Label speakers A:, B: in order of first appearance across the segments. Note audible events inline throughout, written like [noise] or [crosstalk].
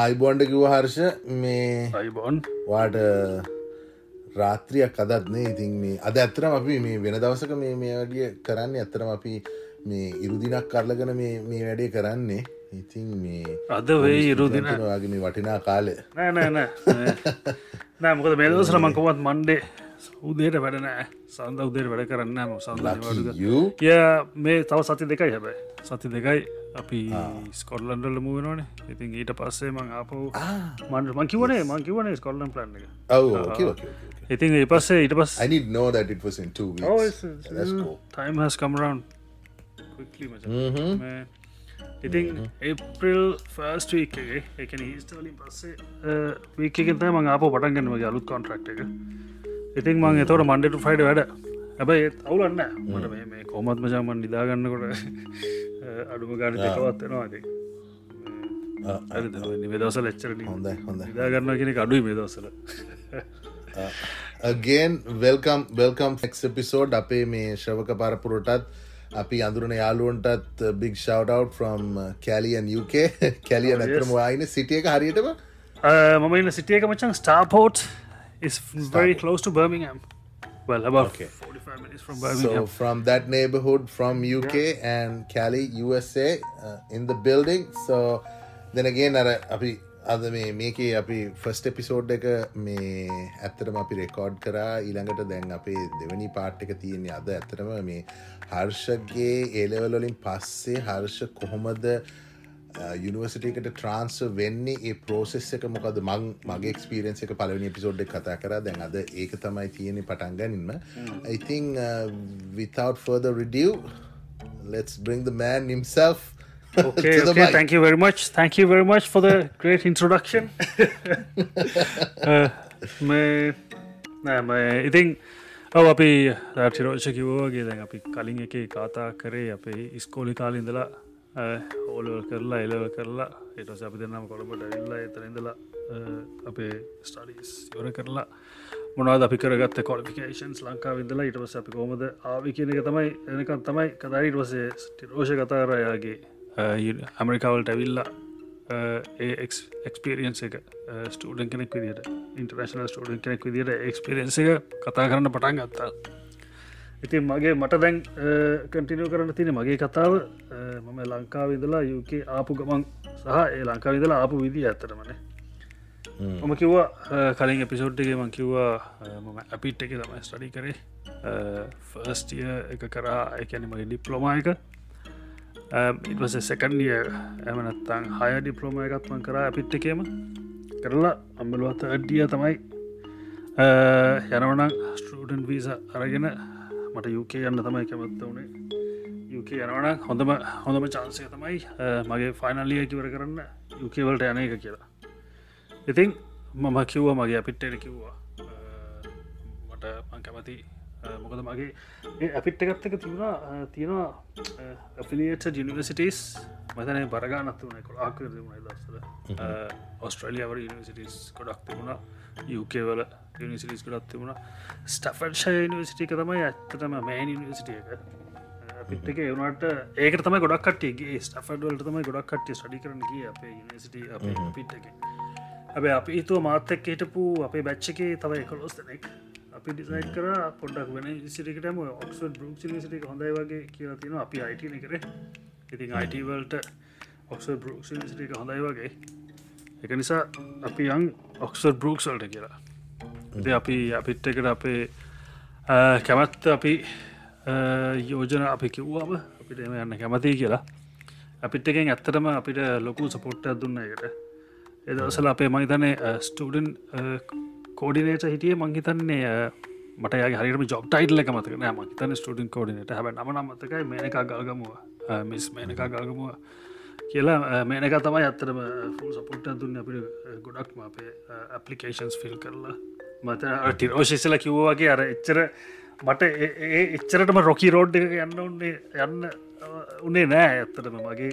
A: අයිබොන්්ඩ කිව හර්ෂ මේ වාට රාත්‍රියක් අදත්නේ ඉතින් මේ අද ඇත්තරම අපි මේ වෙන දවසක මේ මේ වගේ කරන්න ඇත්තරම අපි මේ ඉරුදිනක් කරලගෙන මේ මේ වැඩේ කරන්නේ. ඉතින් මේ
B: අද වේ ඉරුදින
A: වගේ මේ වටිනා කාලය.
B: නෑ නෑ මොකද මේ දවසල මංකවත් මන්ඩේ උදේට වැඩනෑ සඳ උදේට වැඩ කරන්න ම සඳ ය මේ තව සති දෙකයි හැබැයි. සති දෙකයි අපි ස්කොල්ලන්ඩල මුවනනේ ඉතින් ඊට පස්සේ මං ආපු මන්ට මංකිවනේ මංකිවනේ ස්කොල්ලන් ප්ලන්න එක.
A: Okay.
B: ඉතින් ඒ පස්සේ ඊට පස්
A: I need know that it was in two weeks.
B: Oh, it's, it's,
A: That's cool.
B: time has come around quickly මචං.
A: Mhm.
B: මේ ඉතින් ඒප්‍රල් ෆර්ස්ට වීකගේ එකන ඊස්ටලින් පස්සේ වීකෙන් තම ආප පටන්ගන්නමගේ අලුත් කොන්ට්‍රක්් එක. ඉතින් මං එතවට මන්ඩට ෆයිඩ වැඩ හැබයි අවුලන්න මට මේ කොමත් මචාමන් නිදාගන්නකොට අඩුම ගාන දෙකවත්වෙනවා ඇති නිවෙදසල එච්චරට
A: හොඳයි හොඳයි.
B: නිදාගන්න කෙනෙ අඩුයි මේ දවසල
A: අගෙන් වෙල්කම් වෙල්කම් ෆෙක්ස් එපිසෝඩ් අපේ මේ ශ්‍රවක පරපුරටත් අපි අඳුරන යාලුවන්ටත් බික් ෂවට් ෆ්‍රම් කැලියන් UK කැලිය නැතරම වායින සිටියක හරියටම?
B: මම ඉන්න සිටියක මචන් ස්ටාපෝට් is very close to Birmingham. Well, about
A: Okay.
B: 45 minutes from
A: So
B: Birmingham.
A: from that neighborhood from UK and Cali, USA uh, in the building. So then again අර අපි අද මේ මේකේ අපි ෆස්ට එපිසෝඩ් එක මේ ඇත්තරම අපි රෙකෝඩ් කරා ඊළඟට දැන් අපේ දෙවැනි පාට් එක තියෙන්නේ අද ඇතරම මේ හර්ෂගේ ඒලවලොලින් පස්සේ හර්ෂ කොහොමද යනිවර්සිටකට ට්‍රන්ස් වෙන්නේ ඒ පෝසෙස් එක මොකද මං මගේ එක්ස්පිරෙන්න්ස එක පලවනි පිසෝඩ් කතා කර දැන් අද ඒක තමයි තියෙනෙ පටන්ගනින්ම ඉතිං without further review let's bring the man himself
B: Okay,
A: to the
B: okay. Thank you very much. Thank you very much for the great introduction. [laughs] uh, මේ නෑ මේ ඉතින් ඔව අපි ටිරෝෂ කිවෝගේ දැන් අපි කලින් එක කාතා කරේ අපේ ඉස්කෝලි කාලින්දලා ඕලවල් කරලා එලව කරලා එටස අපි දෙන්නම් කොළඹට ඇල්ලා එතනඉදලා අපේ ස්ටඩිස් යොර කරලා මොනවද අපි කරගත්ත කොලිකේන්ස් ලංකා විදලා ඉටවස අපි කොමද ආවි කියන එක තමයි එනකන් තමයි කදරි වසේ ටිරෝෂ කතාරයාගේ ඇමරිකාවල්ට ඇවිල්ලා එක්ස්පිරියන්ස එක ස්ටඩන් කෙනෙක් විදිට ඉන්ටර්නශනල් ස්ටඩන් කෙනෙක් විදිට එක්ස්පිරියන්ස එක කතා කරන්න පටන් ගත්තා. ඉතින් මගේ මට දැන් කටිනව කරන්න තින මගේ කතාව. මම ලංකාවිදලා යුක ආපු ගමන් සහ ඒ ලංකාවිදලා ආපු විදි ඇතරමනේ මම කිව්වා කලින් එපිසෝඩ්ගේ මං කිව්වා මම ඇපිට් එක තමයි ස්ටඩි කරේ. ෆර්ස්ටිය එක කරා එකැන මගේ ඩිප්ලොමා එක. ඉටවස සෙකන්ඩිය ඇමනත්තං හය ඩිප්ලෝම එකත්මන් කරා අපිට් එකේම. කරලා අම්බලුවත අඩ්ඩිය තමයි යනවනම් ස්ටඩන් වීස අරගෙන මට යුක යන්න තමයි කැමත්ත වනේ යුක යනවන හොඳම හොඳම චාන්සය තමයි මගේ ෆයිනල්ලිය කිවර කරන්න යුකවලට යන එක කියලා. ඉතින් මම කිව්ව මගේ අපිට්ටට කිව්වා. මට මං කැමති මොකද මගේ අපිට්ට ගත්තක තිබුණා තියෙනවා අපිලියට ජිනිවසිටස් මතන බරගානත් වන කොලාක් තිබුණ දස්සල ඔස්ට්‍රලියවර නිසිටස් කොඩක් තිබුණ යුකේවල නිසිටිස් කොඩක් තිබුණ ස්ටෆර්ෂය නිසිටික තමයි ඇත්තටම මෑන් නිසිටිය එක. පිට්ක එවනට ඒක තම ගොඩක් කටේ ස්ටෆඩවලට තමයි ගොඩක් කටේ ස්ටඩි කරනගේ අපේ නිසිට පිට් එක. ඇබ අපි හිතුව මාත්තක් හිටපු අපේ බැච්චකේ තව එකොලොස් දෙනෙක්. අපි ඩිසයිට් කර පොඩක් වෙන සිටිකටම ඔක්ස්ඩ බරුක් සිටික හොඳයි වගේ කියලා තියෙන අපි අයිටන කර. ඉතින් අයිටවල්ට ඔක්ස බරුක් සිටික හොඳයි වගේ. එක නිසා අපි යං ඔක්සර් බරුක්සල්ට කියලා ඉති අපි අපිට් එකට අපේ කැමත්ත අපි යෝජන අපි කිව්වාම අපිට එම යන්න කැමතියි කියලා. අපිට එකෙන් ඇත්තටම අපිට ලොකු සපොට්ටයක් දුන්න එකට එදසල අපේ මහිතනේ ස්ටඩන් කෝඩිනේට හිටිය මංහිතන්නේ මට හරිම ජොබ් ටයිටල එක මතක නෑ. මහිතන ස්ටඩන් කෝඩිනට හැබ නම නමතකයි මේනක ගල්ගමුව. මිස් මේනක ගල්ගමුව කියලා මේනක තමයි ඇත්තරම ෆුල් සපොට්ට දුන්න අපිට ගොඩක්ම අපේ ඇපලිකේන්ස් ෆිල් කරලා. මත ටිරෝශිසල කිව්වාගේ අර එච්චර මට ඒ එච්චරටම රොකි රෝඩ් එක යන්න උන්නේ යන්න උනේ නෑ ඇත්තටම. මගේ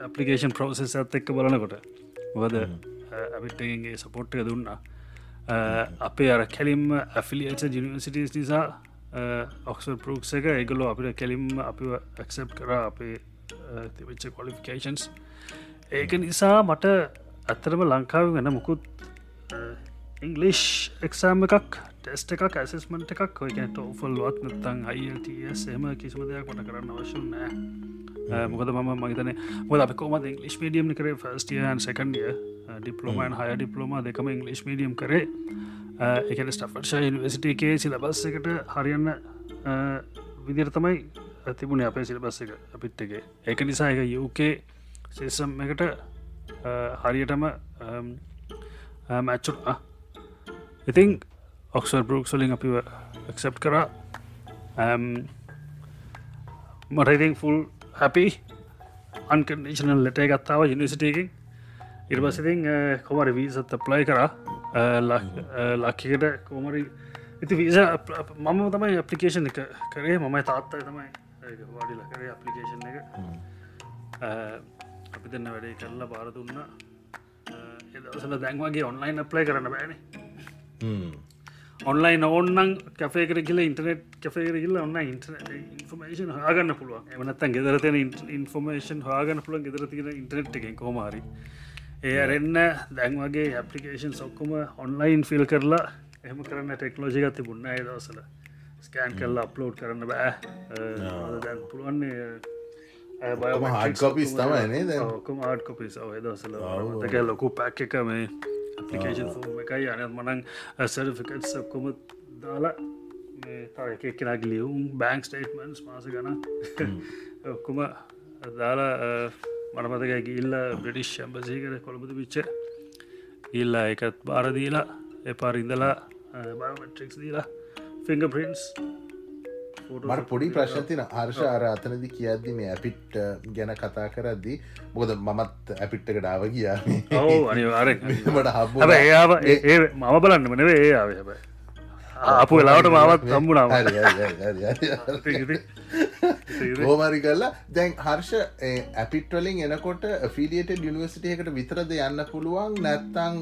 B: ඇපලිකේෂන් ප්‍රෝසෙස් ඇත් එක්ක බලනකොට. මොකද ඇවිටගේ සපොට්ක දුන්නා. අපේ අර කැලිම් ඇෆිලිට ජිනිවසිටස් නිසා ඔක්සර් පරුක්ස එක ඒගොලො අපිට කෙලිම් අපි ඇක්සප් කර අපේ තිවිච්ච කොලිෆිකේන්ස් ඒක නිසා මට ඇත්තරම ලංකාව වෙන මුකුත් ඉංගලිෂ් එක්සෑම් එකක් ටෙස්ට එකක් ඇසස්මට එකක්. ඔය ටෝෆල්වත් නත්තං අයිටස් එම කිසිම දෙයක් මට කරන්න අවශ්‍ය නෑ මොකද මම මගතන මොද අප කොම ඉංගලිස් මඩියම් කර? ෆස්ටියන් සකන්ඩිය ඩිපලෝමන් හය ඩිපලෝම දෙකම ඉංගලිස් මඩියම් කරේ. එකන ස්ටෆර්ෂ ඉනිවසිට එකේ සිලබස් එකට හරියන්න විදිර තමයි තිබුණ අපේ සිලබස් එක අපිත් එක. ඒක නිසා එක යුකේ සෙසම් එකට හරියටම මැච්චුට් ඉතිං ඔක්සර් බරුක් සොලින් අපිව එක්සප් කරා. Um, මට ඉතින් ෆුල් හැපි අන්කඩිෂනල් ලෙට ගත්තාව යනිසිටකින් ඉර්බසිතින් කොමරි වීසත් ප්ලයි කරා. ලක්කිකට කෝමරි ඉති වීස මම තමයි අපපලිකේෂන් එක කරේ. මමයි තාත්තයි තමයි වාඩිල කරේ අපපලිකේෂන් එක. Uh, අපි දෙන්න වැඩේ කරලා බාර දුන්න. එදසල uh, දැන්වගේ ඔන්ලයින් ප්ලයි කරන්න බෑන. ඔන්ලයින් ඕන්නන් කැෆේකර කියල ඉන්ටනෙට් කැෆේකර කියල ඔන්න ඉන්ෆර්මේෂන් හගන්න පුළුවන්. එමනත්තන් ගෙදරතන ඉන්ෆර්මේෂන් හගන්න පුළුවන් ගෙදර තින ඉන්ටනෙට් එකෙන් කොමාරි ඒ අරෙන්න දැන්වගේ ඇපලිකේෂන් සොක්කුම ඔන්ලයින් ෆිල් කරලා එහම කරන්න ටෙක්නෝජි ගත්ති පුන්න ඒ දවසල ස්කෑන් කරලා අප්ලෝඩ් කරන්න බෑ. දැන් පුළුවන්නේ
A: හඩ කොපිස් තමයි නේ
B: ඔක්කම ආඩ් කොපිස් දසල තක ලොකු පැක් එක මේ අපපලිකේෂන් ෆෝම එකයි අනත් මනං සර්ෆිකට් සක්කොම දාලා තව එක කෙනක් ලියවුම් බෑන්ක් ස්ටේටමන්ස් මාස ගන [laughs] ඔක්කොම දාලා මනමතක ඉල්ල බ්‍රටිෂ් ඇම්බසීකර කොළඹද විච්ච ඉල්ලා එකත් බාරදීලා එපාර ඉඳලා බයමට්‍රික්ස් දීලා ෆිංග ප්‍රින්ස්
A: මට පොඩි ප්‍රශ්තින හර්ෂ අර අතනදි කියද්දි මේ ඇපිට් ගැන කතා කරද්දි මොකද මමත් ඇපිට්ටකට ආව කියා
B: ඔව අනිවාර
A: මට හබ
B: ඒයාව ඒ මම බලන්න මනවේ ඒ ආව. හැබයි අප වෙලාවට මාවත් තම්බුණාව
A: හෝමරි කරලා. දැන් හර්ෂ ඇපිටවලින් එනකොට ෆිලියට යනිවසිටයකට විතරද යන්න පුළුවන්? නැත්තං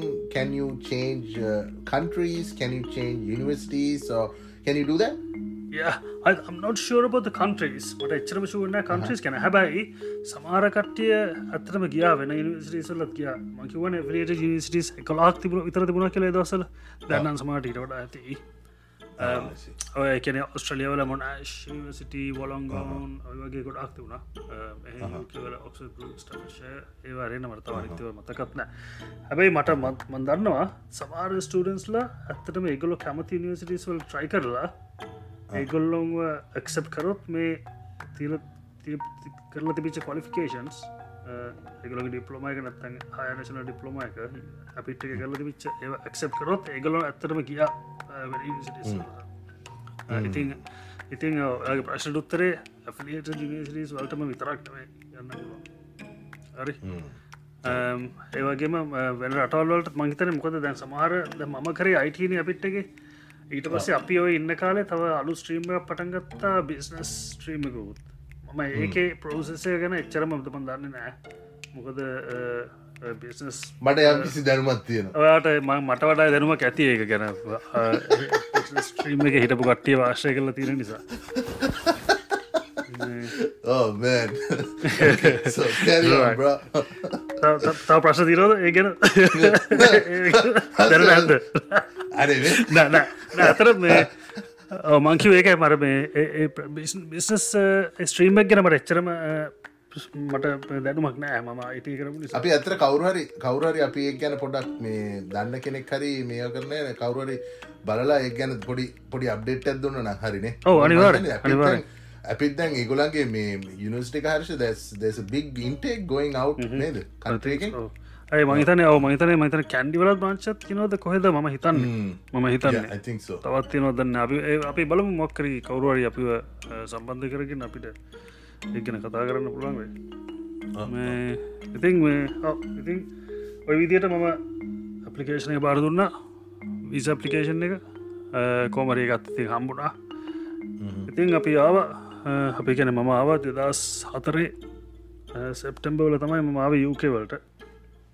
A: change uh, countries? can you change universities? or can you do that
B: yeah I, I'm not sure about the countries මට එච්චරම ශූර්ණ countries කැන හැබැයි සමාරකට්ටිය ඇතරම ගියා වෙන නිසිටසල්ලත් කිය මකිවන ට නිසිටස් කලාක් තිබුණ විතර තිබුණ කළේ දසල දැන්නන් සමාට ඉට වඩා ඇති ඔය කියන ඔස්ට්‍රලියවල මොනශ සිට වොලොංගෝන් ඔය වගේ ගොඩක් තිබුණා කියවල ඔක්ෂ ස්ටශය ඒවාරෙන මර්තවානිතව මතකත්න හැබැයි මට මත් මන්දන්නවා සමාර ස්ටඩන්ස්ලා ඇත්තටම ඒගොලො කැමති නිසිටස්වල් ට්‍රයි කරලා ඒගොල්ලොන්ව එක්සප් කරොත් මේ තිල කරලා තිබිච කොලිෆිකේන්ස් ඒගල ඩිපලෝමයක නත්තන් හයනශන ඩිපලෝම එක අපිට කරල ඒ එක්සප් කරොත් ඒගොලො ඇතරම කියා ඉතින් ඉතින් ඔගේ ප්‍රශ්න උත්තරේ ඇෆලියට ජිනිසිරිස් වලටම විතරක්ටම යන්න හරි? ඒවගේම වෙන රටවල්වලට මංහිතන මොකද දැන් සමහර මම කරේ අයිටන අපිට්ටගේ ඊට පස්සේ අපි ඔය ඉන්න කාලේ තව අලු ස්ට්‍රීම්ම පටන්ගත්තා බිස්නස් ස්ට්‍රීමකුත් මම ඒකේ ප්‍රෝසෙසය ගැන එච්චරම මතම දන්න නෑ මොකද බිස්නස්
A: මට යම් කිසි දැනුමත් තියෙන
B: ඔයාට මට වඩා දැනුමක් ඇති ඒක ගැන. ස්ට්‍රීම් එක හිටපු කට්ටිය වාශ්‍රය කරලා තියෙන නිසා. [laughs]
A: oh [laughs]
B: තව ප්‍රශ්න තිරෝද ඒ ගැන? [laughs] දැන ඇද
A: අරේ
B: ඇතර මේ මංකිව ඒකයි මර මේ බිස්නස් ස්ට්‍රීම්මක් ගැන මට එච්චරම මට දැනුමක් නෑ මම ඉටි කරමු
A: අපි ඇතර කවරුහරි කවුරරි අපි ඒ ගැන පොඩක් මේ දන්න කෙනෙක් හරි මේ කරන කවුරරි බලලා ඒ ගැන පොඩි පොඩි අප්ඩේට් ඇත්දුන්න න. හරිනේ
B: ඕ අනිවාර අනිවාර
A: අපිත් දැන් ඒගොලන්ගේ මේ යනිස්ටික හර්ෂ දැස් දෙස බික් ඉන්ටෙක් ගොයින් අව් නේද? කන්ට්‍රේකෙන්
B: ඇයි මහිතන ඔව මහිතන මතන කැන්ඩිවල බ්‍රංචත් තිනවද කොහෙද? ම හිතන්න. මම හිතන්න. තවත් නොදන්න අපි අපි බලමු මොක්කරී කවරුවරි අපිව සම්බන්ධ කරගෙන අපිට ඒගෙන කතා කරන්න පුළුවන් වේ ඉතින් ඉතින් ඔය විදියට මම අපපලිකේෂනය බාර දුන්න. විස අපපලිකේෂන් එක. කෝමරය ගත්තති හම්බුණා. ඉතින් අපි ආව. අපි ගැන මම ආව දෙදස් හතරේ සෙප්ටම්බවල තමයි මම ආව යුකේවලට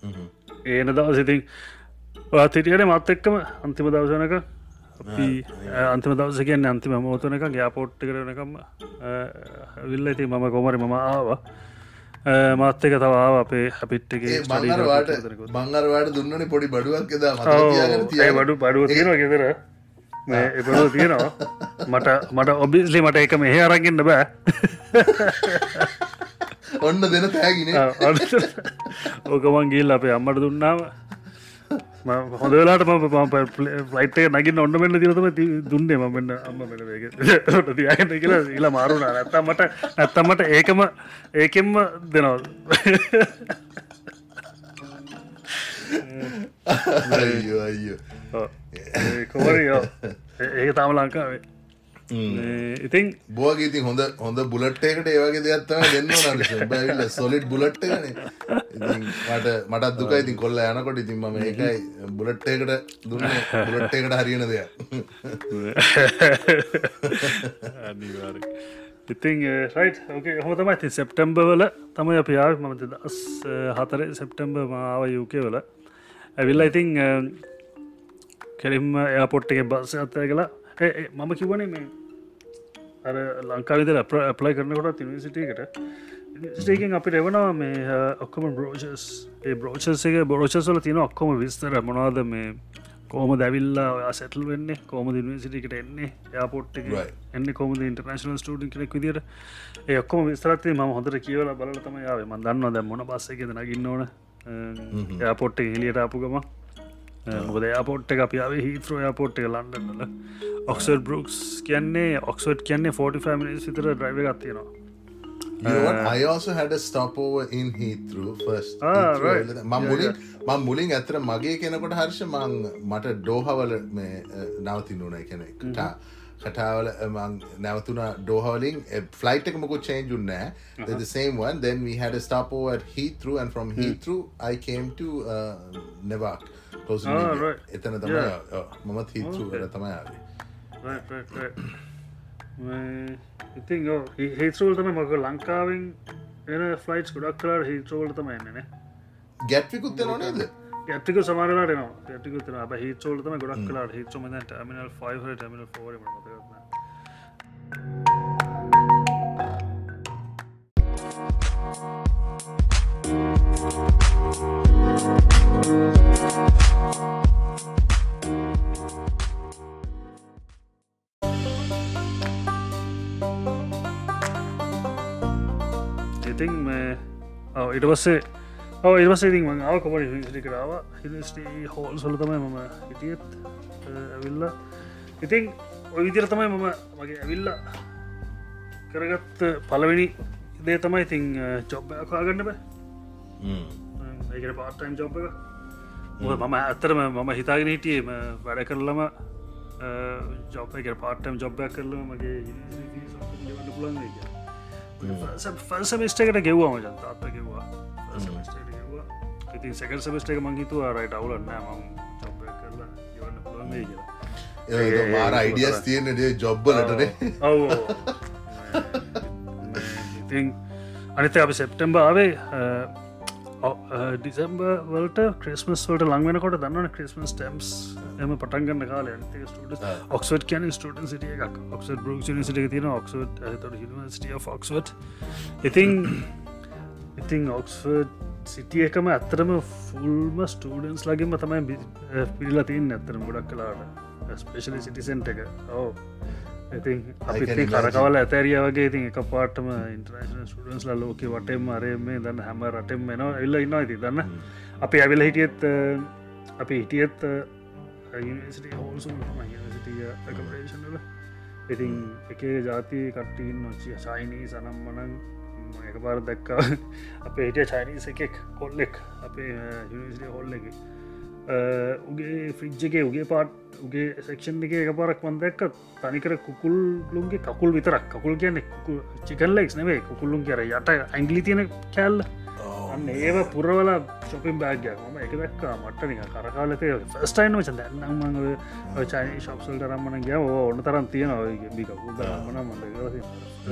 B: ඒන දවස ඉතින් තිටියට මත් එක්කම අන්තිම දවසනක අන්තිම දවස කියන්න අන්තිම මෝතනක ග්‍යාපෝට්ට කරනකම් විල්ල ඇති මම කොමරි මම ආව මාත් එක තවාව අපේ අපිට්ටගේ
A: බංගරවාට බංගරවාට දුන්නන පොඩි බඩුවක් මත
B: බඩු බඩුව තියෙනවා ගෙදර එබඩුව තියෙනවා මට මට ඔබිස්ලි මට එක මෙහ අරගන්න බෑ
A: ඔන්න දෙන තෑගෙන.
B: ඕකමන් ගිල් අපේ අම්මට දුන්නාව හොඳ වෙලාට ම ෆලයිට් නගින් ඔන්න මෙන්න තිරතම දුන්නේ මන්න අම්ම තියගන්න කියලා ඉලා මාරුණ නැත්තම්මට නැත්තම්මට ඒකම ඒකෙන්ම දෙනවා.
A: අයියෝ අයියෝ.
B: කොවරයෝ ඒක තාම ලංකාවේ ඉතින්
A: බෝගේ ඉතින් හොඳ හොඳ බුලට්ටයකට ඒවගේ දෙයක්ත්තම දෙන්න බැවිල්ල සොලිට් බුලට්ටන මට මටත් දුක ඉතින් කොල්ල යනකොට ඉතින් ම ඒකයි බුලට්ටයකට දුන්න. බුලට්ටයකට හරියන දෙයක්. [laughs]
B: ඉතින් රයි් ඕකේ හොතම ඇති සෙප්ටම්බවල තමයි අප යාව මමති දස් හතර සෙප්ටම්බ මාව යුකේ වල. ඇවිල්ලා ඉතිං කෙලින්ම එයාපොට් එක බස්ස අත්තය කලා මම කිවනේ මේ අර ලංකාවිද අප්ලයි කරනකොට තිනිසිටකට ස්ටේකින් අපිට එවනවා මේ ඔක්කොම බ්‍රෝෂස් ඒ බ්‍රෝෂසක බොරෝෂස්වල තියෙන ඔක්කොම විස්තර. මොනාද මේ කෝම දැවිල්ලා ඔයා සැටල් වෙන්නේ? කෝම දිනිසිටිකට එන්නේ? යාපොට් එන්න කොම ඉන්ටර්නශනල් ස්ටඩන් කෙනෙක් විදිට ඒ ඔක්කොම විස්තරත්ේ ම හොඳර කියවල බල තම යාව මදන්න දැ මොන බස්සක නගන්න ඕන. යාපොට් හෙලියට ආපුගම මොකද යාපොට් එක අපියාව හිත්‍රෝ යාපොට් එක ලන්ඩන්නල ඔක්සඩ් බරුක්ස් කියන්නේ ඔක්සඩ් කියන්නේ 45 මිනිස් විතර ඩ්‍රයිව ගත්තියෙනවා?
A: I also had a stopover in Heathrow first. මුලින් මම මුලින් ඇතර මගේ කෙනකොට හර්ෂ මං මට ඩෝහවල මේ නවතින්නුන කෙනෙ කටා කටාවල නැවතුන ඩෝහවලින් ෆ්ලයිට් එක මකු චේන්ජුන් නෑ the same one. Then we had a stopover at Heathrow and from Heathrow I came to uh, Newark close to එතන තමයි මමත් Heathrow වල තමයි ආවේ.
B: ඉතින් හේතුවල් තම මක ලංකාවෙන් එන ෆලයිට් ගොඩක් කලාට හිතෝවල තම එන්නන
A: ගැට්විකුත් නොනේද
B: ඇතික සමාරලාට න ඇතිකුතන අප හිතෝලතම ගොඩක් කලාට හිතම ටමිනල් 5 ටමිනල් 4 මතගන්න ඉතින් ඉට පස්සේ මං ආව කොමට හිසිටි කරාව හිස්ටී හෝල් සොල තමයි මම හිටියත් ඇවිල්ල. ඉතින් ඔය විදිර තමයි මම මගේ ඇවිල්ල කරගත් පලවෙනි දේ තමයි ඉතින් චොබ් කාගන්න බෑ. ඒකට පාටයිම් චොබ් එක. මම ඇත්තරම මම හිතාගෙන හිටියේම වැඩ කරලම ජොබ් එක පාටම් ජොබ්බයක් කරලම මගේ පුළන් ෆල්සමිස්ටකට ගෙව්වාම ජනතාත්ත ගෙව්වා ඉතින් සැකල් සමිස්ට එක මංහිතු අරයිට අවුලන්න ම චොබ්බ කරලා ගවන්න පුළන් කියලා
A: මාර අයිඩියස් තියෙන ජොබ්බලටනේ
B: ඉතින් අනිත අපි සෙප්ටම්බ ආවේ ඩිසම්බ වලට ක්‍රස්මස් වලට ලංවෙනකොට දන්න ක්‍රස්මස් ටම්ස් එම පටන්ගන්න කාල ට ඔක්සට කියන ස්ටන් සිටිය එකක්. ඔක්සට බරුක් නිසිට තින ඔක්සට නිසිටිය ෆොක්ස්වට් ඉතිං ඉතිං ඔක්ස්ෆර්ඩ් සිටිය එකම ඇත්තරම ෆුල්ම ස්ටඩන්ස් ලගේම තමයි පිල්ලා තින් ඇත්තරම ගොඩක් කලාට ස්පේශලි සිටිසෙන්ට එක. ඕ ඉතින් අපි කරකවල ඇතැරිය වගේ ඉතින් එක පාටම ඉන්ටර්නශන ස්ටඩන්ස් ලෝක වටෙම අරේ මේ දන්න හැම රටෙම එනවා එල්ල ඉන්න ඇති දන්න. අපි ඇවිල හිටියත් අපි හිටියත් හෝල්සුම් සිටිය කමරේෂන්ල ඉතින් එකේ ජාති කට්ටීන් නොචිය සයිනී සනම්මනන් එක පාර දැක්කා අපේ හිටිය චයිනීස එකෙක් කොල්ලෙක් අපේ යනිසිටිය හොල්ල එක. උගේ ෆ්‍රිජ්ජගේ උගේ පාට් උගේ සෙක්ෂන් එක එක පාරක් මන්දැක්ක තනිකර කුකුල්ලුන්ගේ කකුල් විතරක්. කකුල් කියන චිකල්ලෙක්ස් නෙවේ කුකුල්ලුන් කර යට ඇංගලි තියෙන කැල්ල. අන්න ඒව පුරවල ශොපින් බෑගයක් ම එක දක්කා මට්ටනික කරකාලතය ෆස්ටයින් වච දැන්නම්මඟ චයි ශප්සල් කරම්මන ගිය ඕන්න තරන් තියෙනගේ බිකකුද මන මඳ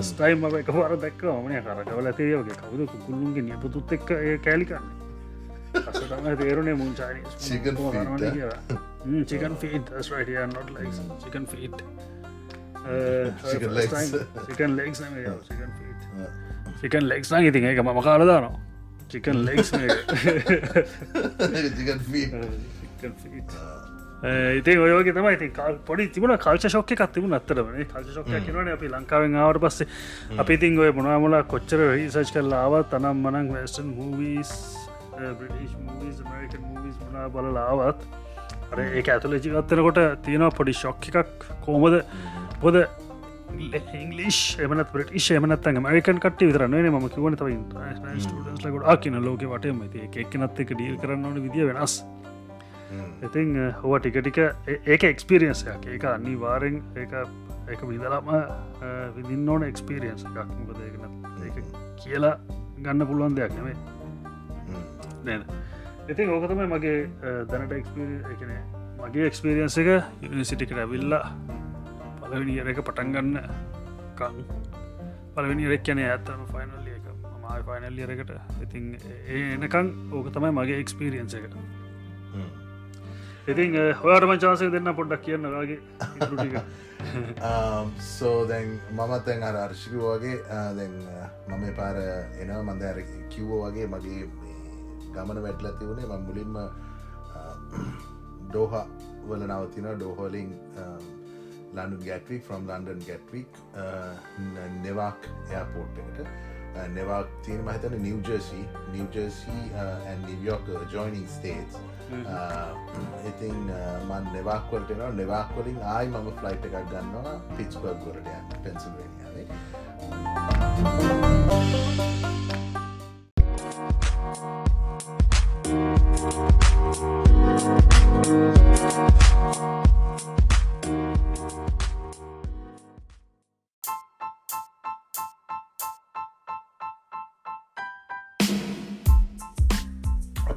B: ස්ටයිම් එක පර දක්ක මන කරකවල තේයෝගේ කවුද කුල්ලුන්ගේ නියපතුත් එක් කෑලිකන්න තේරුණේ මුංචානි chicken feet ස්ටය not like chicken feet chicken legs chicken feet chicken legs ඉතින් එක මම කාලදානවා චිකන් ලෙක්ස් [laughs] [laughs] ඉතින් ඔයගේ තම ඉති පොඩි තිබුණ කල්ච ශෝක එකක් තිබුණ අත්තරම කල්ච ශෝක කියනවන අපි ලංකාවෙන් ආවට පස්සේ. අපි ඉතින් ඔය මොනාමල කොච්චර රිසච් කරලාව තනම් මනං western movies British movies American movies මනා බලලාවත් අර ඒ ඇතුල ජීවත්තනකොට තියෙනවා පොඩි ශොක්ක එකක්. කෝමද පොද ඉංගලිෂ් එමනත් ප්‍රටිෂ් එමනත් මරිකන් කට විතරන්නේ ම කිවන තව ටඩන්ස්ලකට ආකින ලෝක වටම එක්නත් එක ඩීල් කරන්න ඕන විදිිය වෙනස්. ඉතින් හොව ටික ටික ඒක එක්ස්පිරියන්සයක් ඒක අනි වාරෙන් ඒ එක විදලාම විදින්න ඕන එක්ස්පිරියන්ස් එකක්. මොකද ඒක කියලා ගන්න පුළුවන් දෙයක් නෙවේ නේද? ඉතින් ඕකතමයි මගේ දැනට එක්ස්පිරිය එකන මගේ එක්ස්පිරියන්ස එක යනිසිටිකට ඇවිල්ලා පලවිනි එක පටන්ගන්න කං පලවිනි රෙක් යන ඇත්තම ෆයිනල්ලිය එක. මයි ෆයිනල්ලියරකට ඉතින් ඒනකං ඕක තමයි මගේ එක්ස්පිරියන්ස එක. ඉතින් හොයාටම චාසය දෙන්න පොඩ්ඩක් කියන්නගේ
A: සෝ [laughs] um, දැන් මමත් තැන් අර අර්ශික වගේ දැන් මම පාර එනවා මන්ද අර කිව්වෝ වගේ මගේ ගමන වැටල තිවුණේ ම මුලින්ම [clears throat] ඩෝහ වල නවතින ඩෝහෝලිං ලන්ඩ ගැටවික් ෆ්‍රම් ලන්ඩන් ගැටවික් නෙවාක් එයාපෝට්ට නෙවාක් තියන මහිතන නිවජර්සි නිවජර්සි නිවියෝක ජොයිනිං ස්ටේටස් ඉතින් මන් නෙවාක්වලටන නෙවාක්වලින් ආයි මම ෆ්ලයිට් එකක් ගන්නවා පිච්බර්ග් වලට පෙන්සිල්වේනියාවේ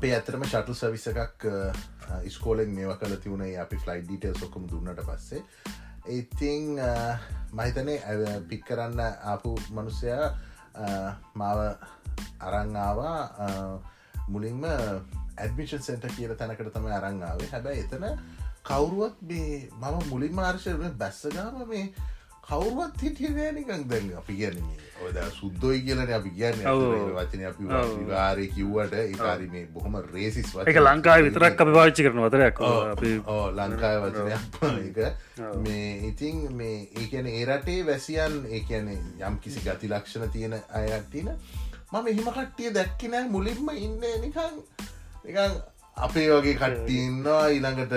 A: අපේ ඇතරම ශටල් සවිස එකක් ස්කෝලෙන් මේව කල තිවුණේ අපි ෆ්ලයි් ඩීටල් සොකම දුන්නට පස්සේ. ඉතිං මහිතනේ පික් කරන්න ආපු මනුස්සයා මාව අරංආවා මුලින්ම ඇඩමිෂන් සෙන්ට කියල තැනකට තම අරංආාවේ හැබැයි එතන කවුරුවත් මේ මම මුලින් මාර්ශය බැස්සගාම මේ කවුරුවත් හිටිය නිකං දැන් අපි කියන්නේ. ඔද සුද්දොයි කියලන අපි කියන්න. වචන අපි විවාරය කිව්වට ඒකාරි මේ බොහොම රේසිස්
B: එක ලංකාව විතරක් අපි පාච්චි කරන වතරයක්
A: ඕ ලංකාය වචනයක්. මේ ඉතින් මේ ඒකන ඒරටේ වැසියන් ඒකැනේ යම් කිසි ගති ලක්ෂණ තියෙන අයටතින මම එහෙම කට්ටිය දැක්කිනෑ මුලින්ම ඉන්න නිකං නිකං අපේ වගේ කට්ටින්නවා ඊළඟට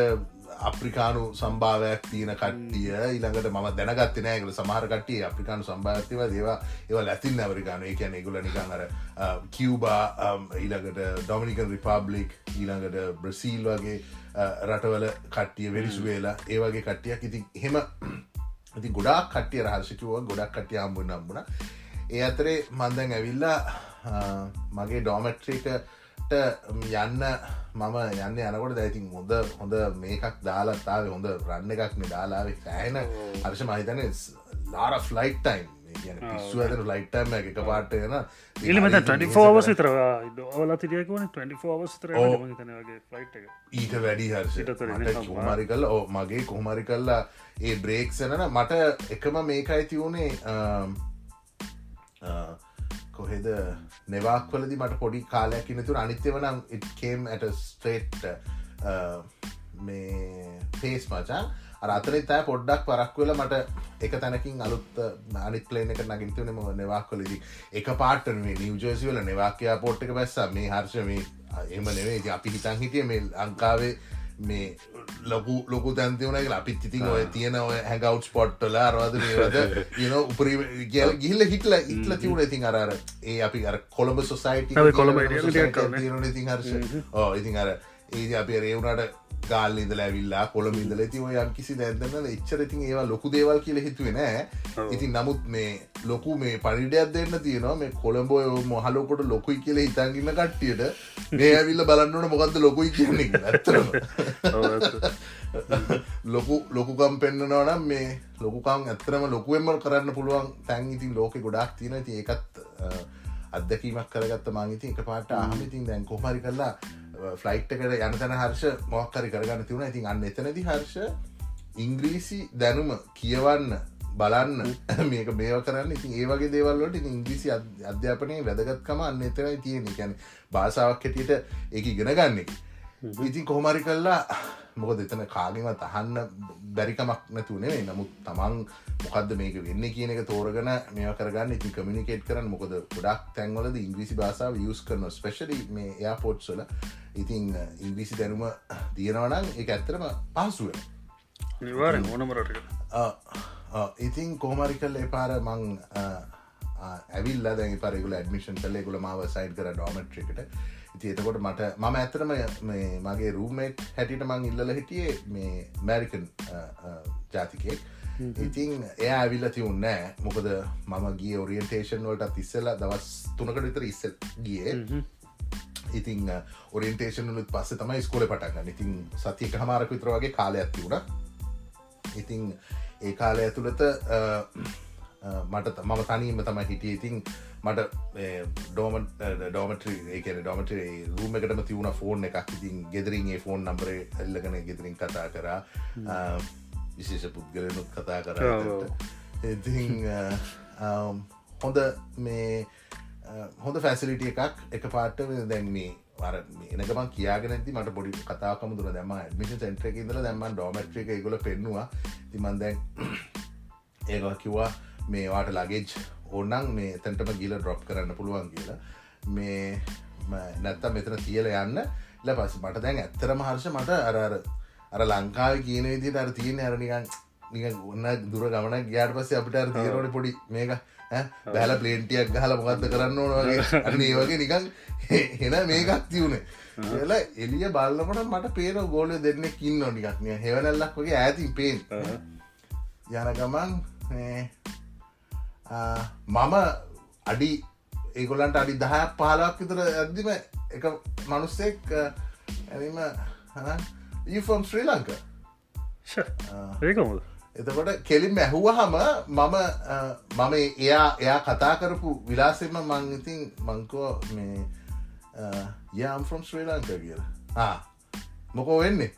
A: අප්‍රිකානු සම්භාවයක් තියන කට්ටිය. ඊළඟට ම දැනගත් නෑගල සමහරකටිය අප්‍රිකානු සම්භාතිව දේවා ඒව ලැතින් ඇවරිකානු ඒ කියන එගුල නිකන් අර කිවබා ඊළඟට ඩොමිනිකන් රිපබ්ලික් ඊළඟට බ්‍රසීල් වගේ රටවල කට්ටිය වෙරිසුවේලා ඒවගේ කට්ටියක්. ඉති හෙම ඉති ගොඩක් කට්ටිය රහර්ශිකුව ගොඩක් කට්ටිය අම්බුන්න අම්බුණ ඒ අතරේ මන්දැන් ඇවිල්ලා මගේ ඩෝමට්‍රික යන්න මම යන්න යනකොට දැයිතින් හොඳ හොඳ මේකක් දාලත්තාව හොඳ රන්න එකක්න දාලාව සෑන හර්ෂ මහිතන ලාර ෆ්ලයිට් ටයිම් පිස්සු ඇතන ලයිට්ටම එක පාට යන.
B: ඉලිමත 24වස් විතර ඔල තිරියකවන 24වස් තර ෆලයිට්
A: ඊට වැඩි හර්ෂ. කොහමරි කල්ල ඕ මගේ කොහමරි කල්ලා ඒ බ්‍රේක්සනන මට එකම මේකයි තිවුණේ කොහෙද නෙවාක්වලදි මට පොඩි කාලයක් නතුර අනිත්‍යවනම් ඉටකේම් ඇට ස්ට්‍රේට් මේ පේස් මචන් අරතරේ තෑ පොඩ්ඩක් පරක් වෙල මට එක තැනකින් අලුත් uh, අනිත් ලේන එක නගින්තුනම නෙවාක්කොලදි එක පාටන මේ නිවජෝසිවල නෙවාක්‍යයා පොට් එක බැස්ස. මේ හර්ෂ මේ uh, එම නෙවේ අපි හිතන් හිටිය මේ ලංකාවේ මේ ලොකු ලොකු තැන්තිවන අපිත් ඉතින් ඔය තියෙන ඔය හැකව් ස්පොට්ටල අරවාද මේවද යන උපරි ගිල්ල හිටල ඉටල තිවුණ ඉතින් අර ඒ අපි අර කොළඹ සොසයිට
B: කොළඹ
A: ඉතින් හර්ෂ. ඉතින් අර ඒ අපි රේවුණට ගාල් ඉදල ඇවිල්ලා කොළම ඉදල ති යම් කිසි දැදන්න එච්චර ඉතින් ඒවා ලොකු දේවල් කියල හිතුවේ නෑ. ඉතින් නමුත් මේ ලොකු මේ පරිඩයක් දෙන්න තියෙනවා. මේ කොළඹෝ මොහලොකොට ලොකුයි කියල හිතන්ගන්න කට්ටියට මේ ඇවිල්ල බලන්නට මොකක්ද ලොකුයි කියන්නේ ඇත්තරම ලොකු ලොකුකම් පෙන්න්නනවනම් මේ ලොකුකම් ඇත්තරම ලොකුවෙන්මල් කරන්න පුළුවන් තැන් ඉතින් ලෝක ගොඩක් තියෙන ති ඒකත් අදකීමක් කරගත්ත මංගිතින් එක පාට ආහමිතින් දැන් කොහමරි කරලා ෆ්ලයිට් එකට යන තැන හර්ෂ මොක්කරි කරගන්න තිවුණ ඉතින් අන්න එතනති හර්ෂ ඉංග්‍රීසි දැනුම කියවන්න බලන්න. [laughs] මේක මේව කරන්න. ඉතින් ඒ වගේ දේවල්ලට ඉංග්‍රීසි අධ්‍යාපනය වැදගත්කම අන්න එතනයි තියෙන ගැන භාෂාවක් හැටියට එක ඉගෙන ගන්න එක ඉතින් කොහොමරි කල්ලා මොකද එතන කාගෙමත් අහන්න බැරිකමක් නැතුනේ නමුත් තමන් මොකක්ද මේක වෙන්න කියන එක තෝරගන මේ කරගන්න ඉති කමිනිකේට් කරන්න. මොකද ගොඩක් තැන්වලද ඉංග්‍රීසි භාසාාව යස් කරන ස්පෙශලි මේ එයා පොට්සල ඉතිං ඉංග්‍රීසි දැනුම තියෙනවනම් එක ඇත්තරම පහසුව
B: නිවාර ඕනමරට
A: ඉතින් කෝමරි කල් එපාර මං ඇවිල් දැ පරගුල ඇඩමිෂන් කල්ලෙ ගුල මාව සයිඩ් කර ඩෝමට්‍රිකට ඉති එතකොට මට මම ඇතරම මගේ රූමේට් හැටිට මං ඉල්ල හිටියේ මේ මැරිකන් ජාතිකෙක් ඉතින් එය ඇවිල්ල තිවුන්නෑ මොකද මම ගිය ඔරියන්ටේෂන් වලට තිස්සල දවස් තුනකට විතර ඉස්සල් ගිය. ඉතිං ඔරියන්ටේෂනුත් පස්ස තමයි ස්කෝල පටගන්න ඉතින් සතියක හමාරක විතර වගේ කාලය ඇතිවුණ ඉතිං ඒ කාලය ඇතුළත මට මම තනීම තමයි හිටිය. ඉතින් මට ඩෝමට ඩෝමටරි ඒකන ඩොමටේ රූම එකටම තිවුණ ෆෝන් එකක්. ඉතින් ගෙදරින්ගේ ෆෝන් නම්බරේ එල්ලගෙන ගෙදරින් කතා කරා. විශේෂ පුද්ගලනුත් කතා කර ඉතින් හොඳ මේ හොඳ ෆැසිලිටිය එකක් එක පාට දැන් මේ වර එනකම කියයාගෙනති මට පොඩි කතාකම දුර දැම මිෂ සෙන්ට්‍ර ඉදල දැම ඩොමට්‍රික ගොල පෙන්නවා. තිමන්දැන් ඒවා කිව්වා මේවාට ලගේජ් ඕන්නන් මේ තැන්ටම ගිල ඩ්‍රොප් කරන්න පුළුවන් කියලා. මේ නැත්ත මෙතන තියල යන්න. ල පස මට දැන් ඇත්තරම හර්ෂ මට අරර අර ලංකාව කියන විදිට අර තියෙන අරනිකන් නික ඔන්න දුර ගමන ගයාට පස්ස අපිට අර තීරෝට පොඩි මේක බැල පලේන්ටියක් ගහල මොකක්ද කරන්න ඕනගේ අන්න වගේ නිකන් හෙන මේකක් තියුණේ කියලා එලිය බල්ලකොට මට පේන ගෝලය දෙන්නෙ කින්න නිකක්නය හෙවනල්ලක් වගේ ඇතින් පේෙන් යන ගමන් මම අඩි ඒගොලන්ට අඩි දහයක් පාලක් විතර ඇදදිම එක මනුස්සෙක් ඇනීම ෆම් ශ්‍රී ලංක
B: ඒකමුද?
A: එතකොට කෙලින් ඇහුවහම මම මම එයා එයා කතා කරපු විලාසෙම මං ඉතින් මංකෝ මේ යාම් ෆ්‍රම් ශ්‍රී ලංක කියලා. මොකෝ වෙන්නේ?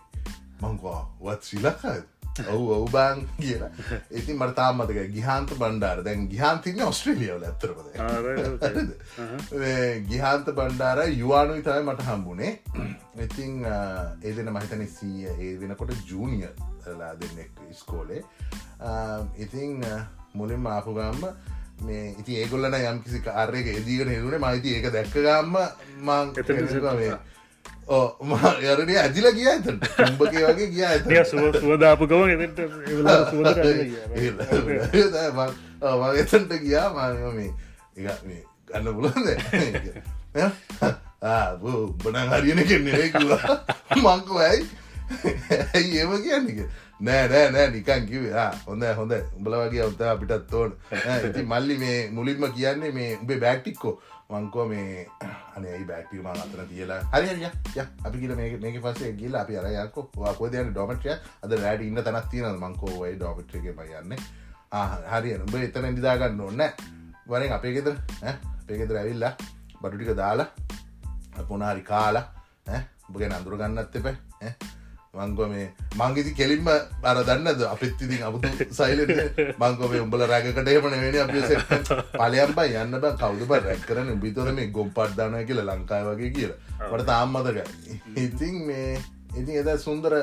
A: මංකවා වත් ශ්‍රී ලක්කාද ඔවු ඔවු බාන් කියලා. ඉතින් මට තාමතක ගිහන්ත බණ්ඩාර. දැන් ගිහන්තින්න ඔස්ට්‍රලියවල ඇතරපද ගිහන්ත බණ්ඩාර යවානුයි තමයි මට හම්බුණේ ඉතිං ඒදෙන මහිතන සීය ඒ වෙනකොට ජූනිය ලා දෙන්නෙක් ස්කෝලේ ඉතිං මුලින් ආපුගම්ම මේ ඉති ඒගොල්ලන යම් කිසි කාරයක එදීගෙන හෙදුනේ මයිති ඒක දැක්කගම්ම මං මේ යරන ඇදිල කිය ඇත උඹගේ වගේ කිය ඇත
B: සුවදාපුකම
A: එතන්ට [laughs] ගියා. [laughs] මාම ගන්න පුලන්ද [laughs] බන හරියන කෙන්නේ මංකෝ ඇයි? ඇයි ඒම කියන්නක නෑ නෑ නෑ නිකන් කිවේ හොඳ හොඳ උඹල වගේ ඔත්ත අපිටත් ඕන. ඉති මල්ලි මේ මුලින්ම කියන්නේ මේ උබේ බෑක්ටික්කෝ මංකෝ මේ අනේ බැක්ටි මං අතන තියලා. හරි ය අපි කියල මේ මේක පසේ ගිල අපි අරයකෝ වාකෝ දයන ඩොමට්‍රිය අද රෑඩ ඉන්න තනක් තියෙන මංකෝවයි ඩොමට්‍රියගේ මයන්න හරි උඹ එතන නිදාගන්න ඕන්න වරෙන් අපේ ගෙදර අපේගෙදර ඇවිල්ලා බඩුටික දාලා පොනාරි කාලා උඹගෙන අඳුරගන්නත් එප මංගෝ මේ මංගේති කෙලින්ම අර දන්නද? අපිත්තිති අමුතු සයිල මංගෝම උඹල රැකට එමන වෙන අප පලයම් බයි යන්න බ. කවුද බ රැක් කරන බිතොර මේ ගොම් පට්දාන කියල ලංකාය වගේ කියලා? වට තාම්මතක ඉතින් මේ ඉතින් එද සුන්දර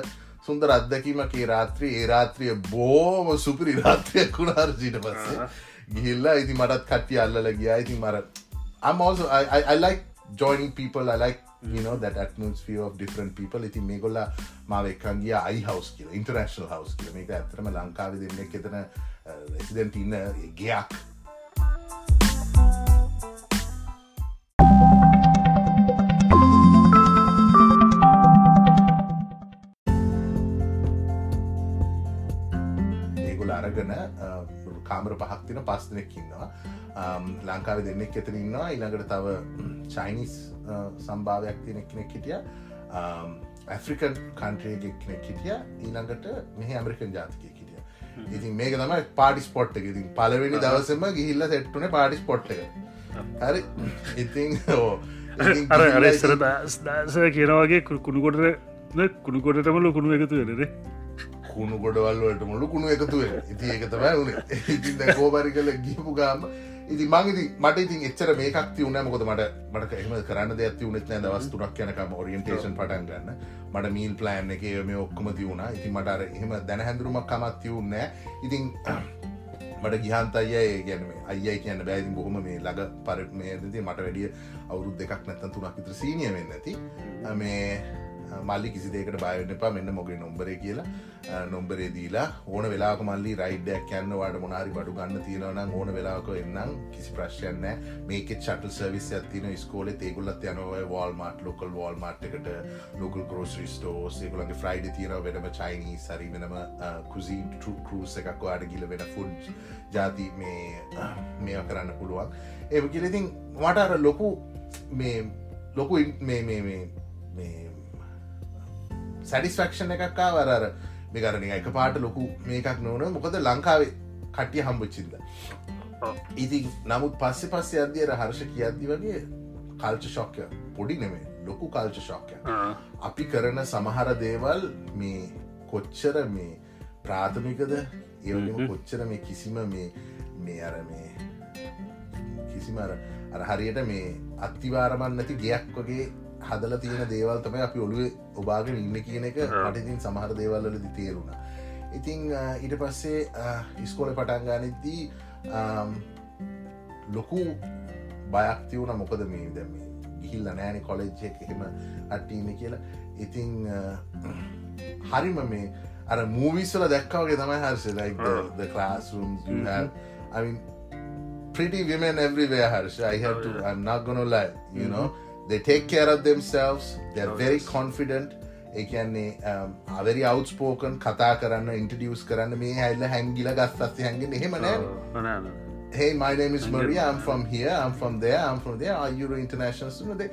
A: සුන්දර අත්දැකීමක රාත්‍රී ඒ රාත්‍රිය බෝම සුපිරි රාත්‍රයක් වුණාර සිට පස්සේ. ගිහිල්ලා ඉති මටත් කට්ටිය අල්ලල ගියා. ඉතින් මර like joining people. I like you know that atmosphere of different people. ඉතින් මේගොල්ල මාව එක්කන් ගියා අයි හවස් කියලා ඉන්ටර්නැෂනල් හවස් කියලා. මේක ඇත්තටම ලංකාවේ දෙන්නෙක් එතන රෙසිඩන්ට් ඉන්න ගෙයක්. අරගෙන කාමර පහක්තින පස් දෙනෙක් ඉන්නවා. ලංකාව දෙන්නෙක් එතන ඉන්නවා. ඉළඟට තව චයිනිස් සම්භාවයක් තියෙන කෙනෙක් හිටිය. ඇෆ්‍රිකන් කන්ට්‍රේගෙක් කෙනෙක් හිටිය. ඊළඟට මෙහ ඇමරිකන් ජාතිකය ඉතින් මේක තමයි පාටි ස්පොට් එක. ඉතින් පලවෙනි දවසම ගිහිල්ල සෙට්ටුන පාටි ස්පොට් එක. හරි. ඉතින්
B: අර අරස්සර දස කියනවගේ කුණුකොට කුණුකොටටම ලොකුණු එකතු වෙනද
A: කුණු ගොඩවල් වලට මුළු කුණු එකතුව ඉති ඒක තමයි වුණේ ඉතින් දැන් කෝබරි කල ගියපු ගාම ඉති මංගති මට ඉතින් එච්චර මේකක් තිවුණ මොකද මට මට එහම කරන්න දෙයක් තිවුණෙත් නෑ දවස් තුරක් යනකම ඔරියන්ටේෂන් පටන් ගන්න. මට මීල් ප්ලෑන් එක මේ ඔක්කොම තිවුණා ඉති මට අර එහෙම දැන හැඳරුමක් කමත් තිවුන්නෑ ඉතින් මට ගිහන්ත අය ගැන අයි කියන්න බෑති බොහොම මේ ලග පර මේති මට වැඩිය අවුරුද් දෙකක් නැත්තන් තුනක් විතර සීනිය වෙන්න ඇති. මේ මල්ලි කිසි දෙකට බයවෙන්න එපා. මෙන්න මොගේ නොම්බරේ කියලා. නොම්බරේ දීලා ඕන වෙලාක මල්ලි රයිඩ්ඩයක් යන්නවාට මොනාරි බඩු ගන්න තියෙනවනම් ඕන වෙලාක එන්නම්. කිසි ප්‍රශ්යන්න මේක චටල් සර්විස් ඇතින ස්කෝල තේකුලත් යනව. වල් මාට ලොකල් වල් මාට් එකට ලොකල් ගෝස්රි ස්ටෝස් ඒකුලගේ ෆ්‍රයිඩ තියෙන වෙනම චයිනී සරි වෙනම කුසින් ටු කරුස එකක් වාට ගිල වෙන ෆුඩ් ජාති මේ මේ කරන්න පුළුවන්. ඒ කියලඉතින් මට අර ලොකු මේ ලොකු මේ මේ සැඩිස්ෆක්ෂන් එකක්කා වරර මේකරන එක පාට ලොකු මේකක් නොවන මොකද ලංකාවේ කටිය හම්බච්චින්ද? ඉතින් නමුත් පස්සෙ පස්සේ අධ්‍යයට හර්ෂ කියද්දි වගේ කල්ච ශොක්ය පොඩි නෙමේ ලොකු කල්ච ශොක්ය අපි කරන සමහර දේවල් මේ කොච්චර මේ ප්‍රාථමිකද? ඒවලම කොච්චර මේ කිසිම මේ මේ අර මේ කිසිම අර හරියට මේ අත්තිවාරමන් නැති ගයක් වගේ හදල තියෙන දේවල් තමයි අපි ඔළුවේ ඔබාගෙන ඉන්න කියන එක හටිතින් සමහර දේවල්ලදි තේරුණ. ඉතිං ඊට පස්සේ ඉස්කෝල පටන්ගානදී ලොකු බයක්ති වුණ මොකද මේ දැම ගිහිල්ල නෑන කොලෙජ් එක එහෙම අට්ටීම කියලා. ඉතිං හරිම මේ අර මූවිස්සල දැක්කාවගේ තමයි you have. I mean pretty women everywhere Harsh I have to I'm not gonna lie you know they take care of themselves they're very confident ඒකන්නේ අවරි අවස්පෝකන් කතා කරන්න ඉන්ටඩියස් කරන්න මේ හැල්ල හැංගිල ගස්සස්ස හැඟෙන් එහෙම නෑ Hey, my name is Maria. I'm from here. I'm from there. I'm from there. Are you international student? They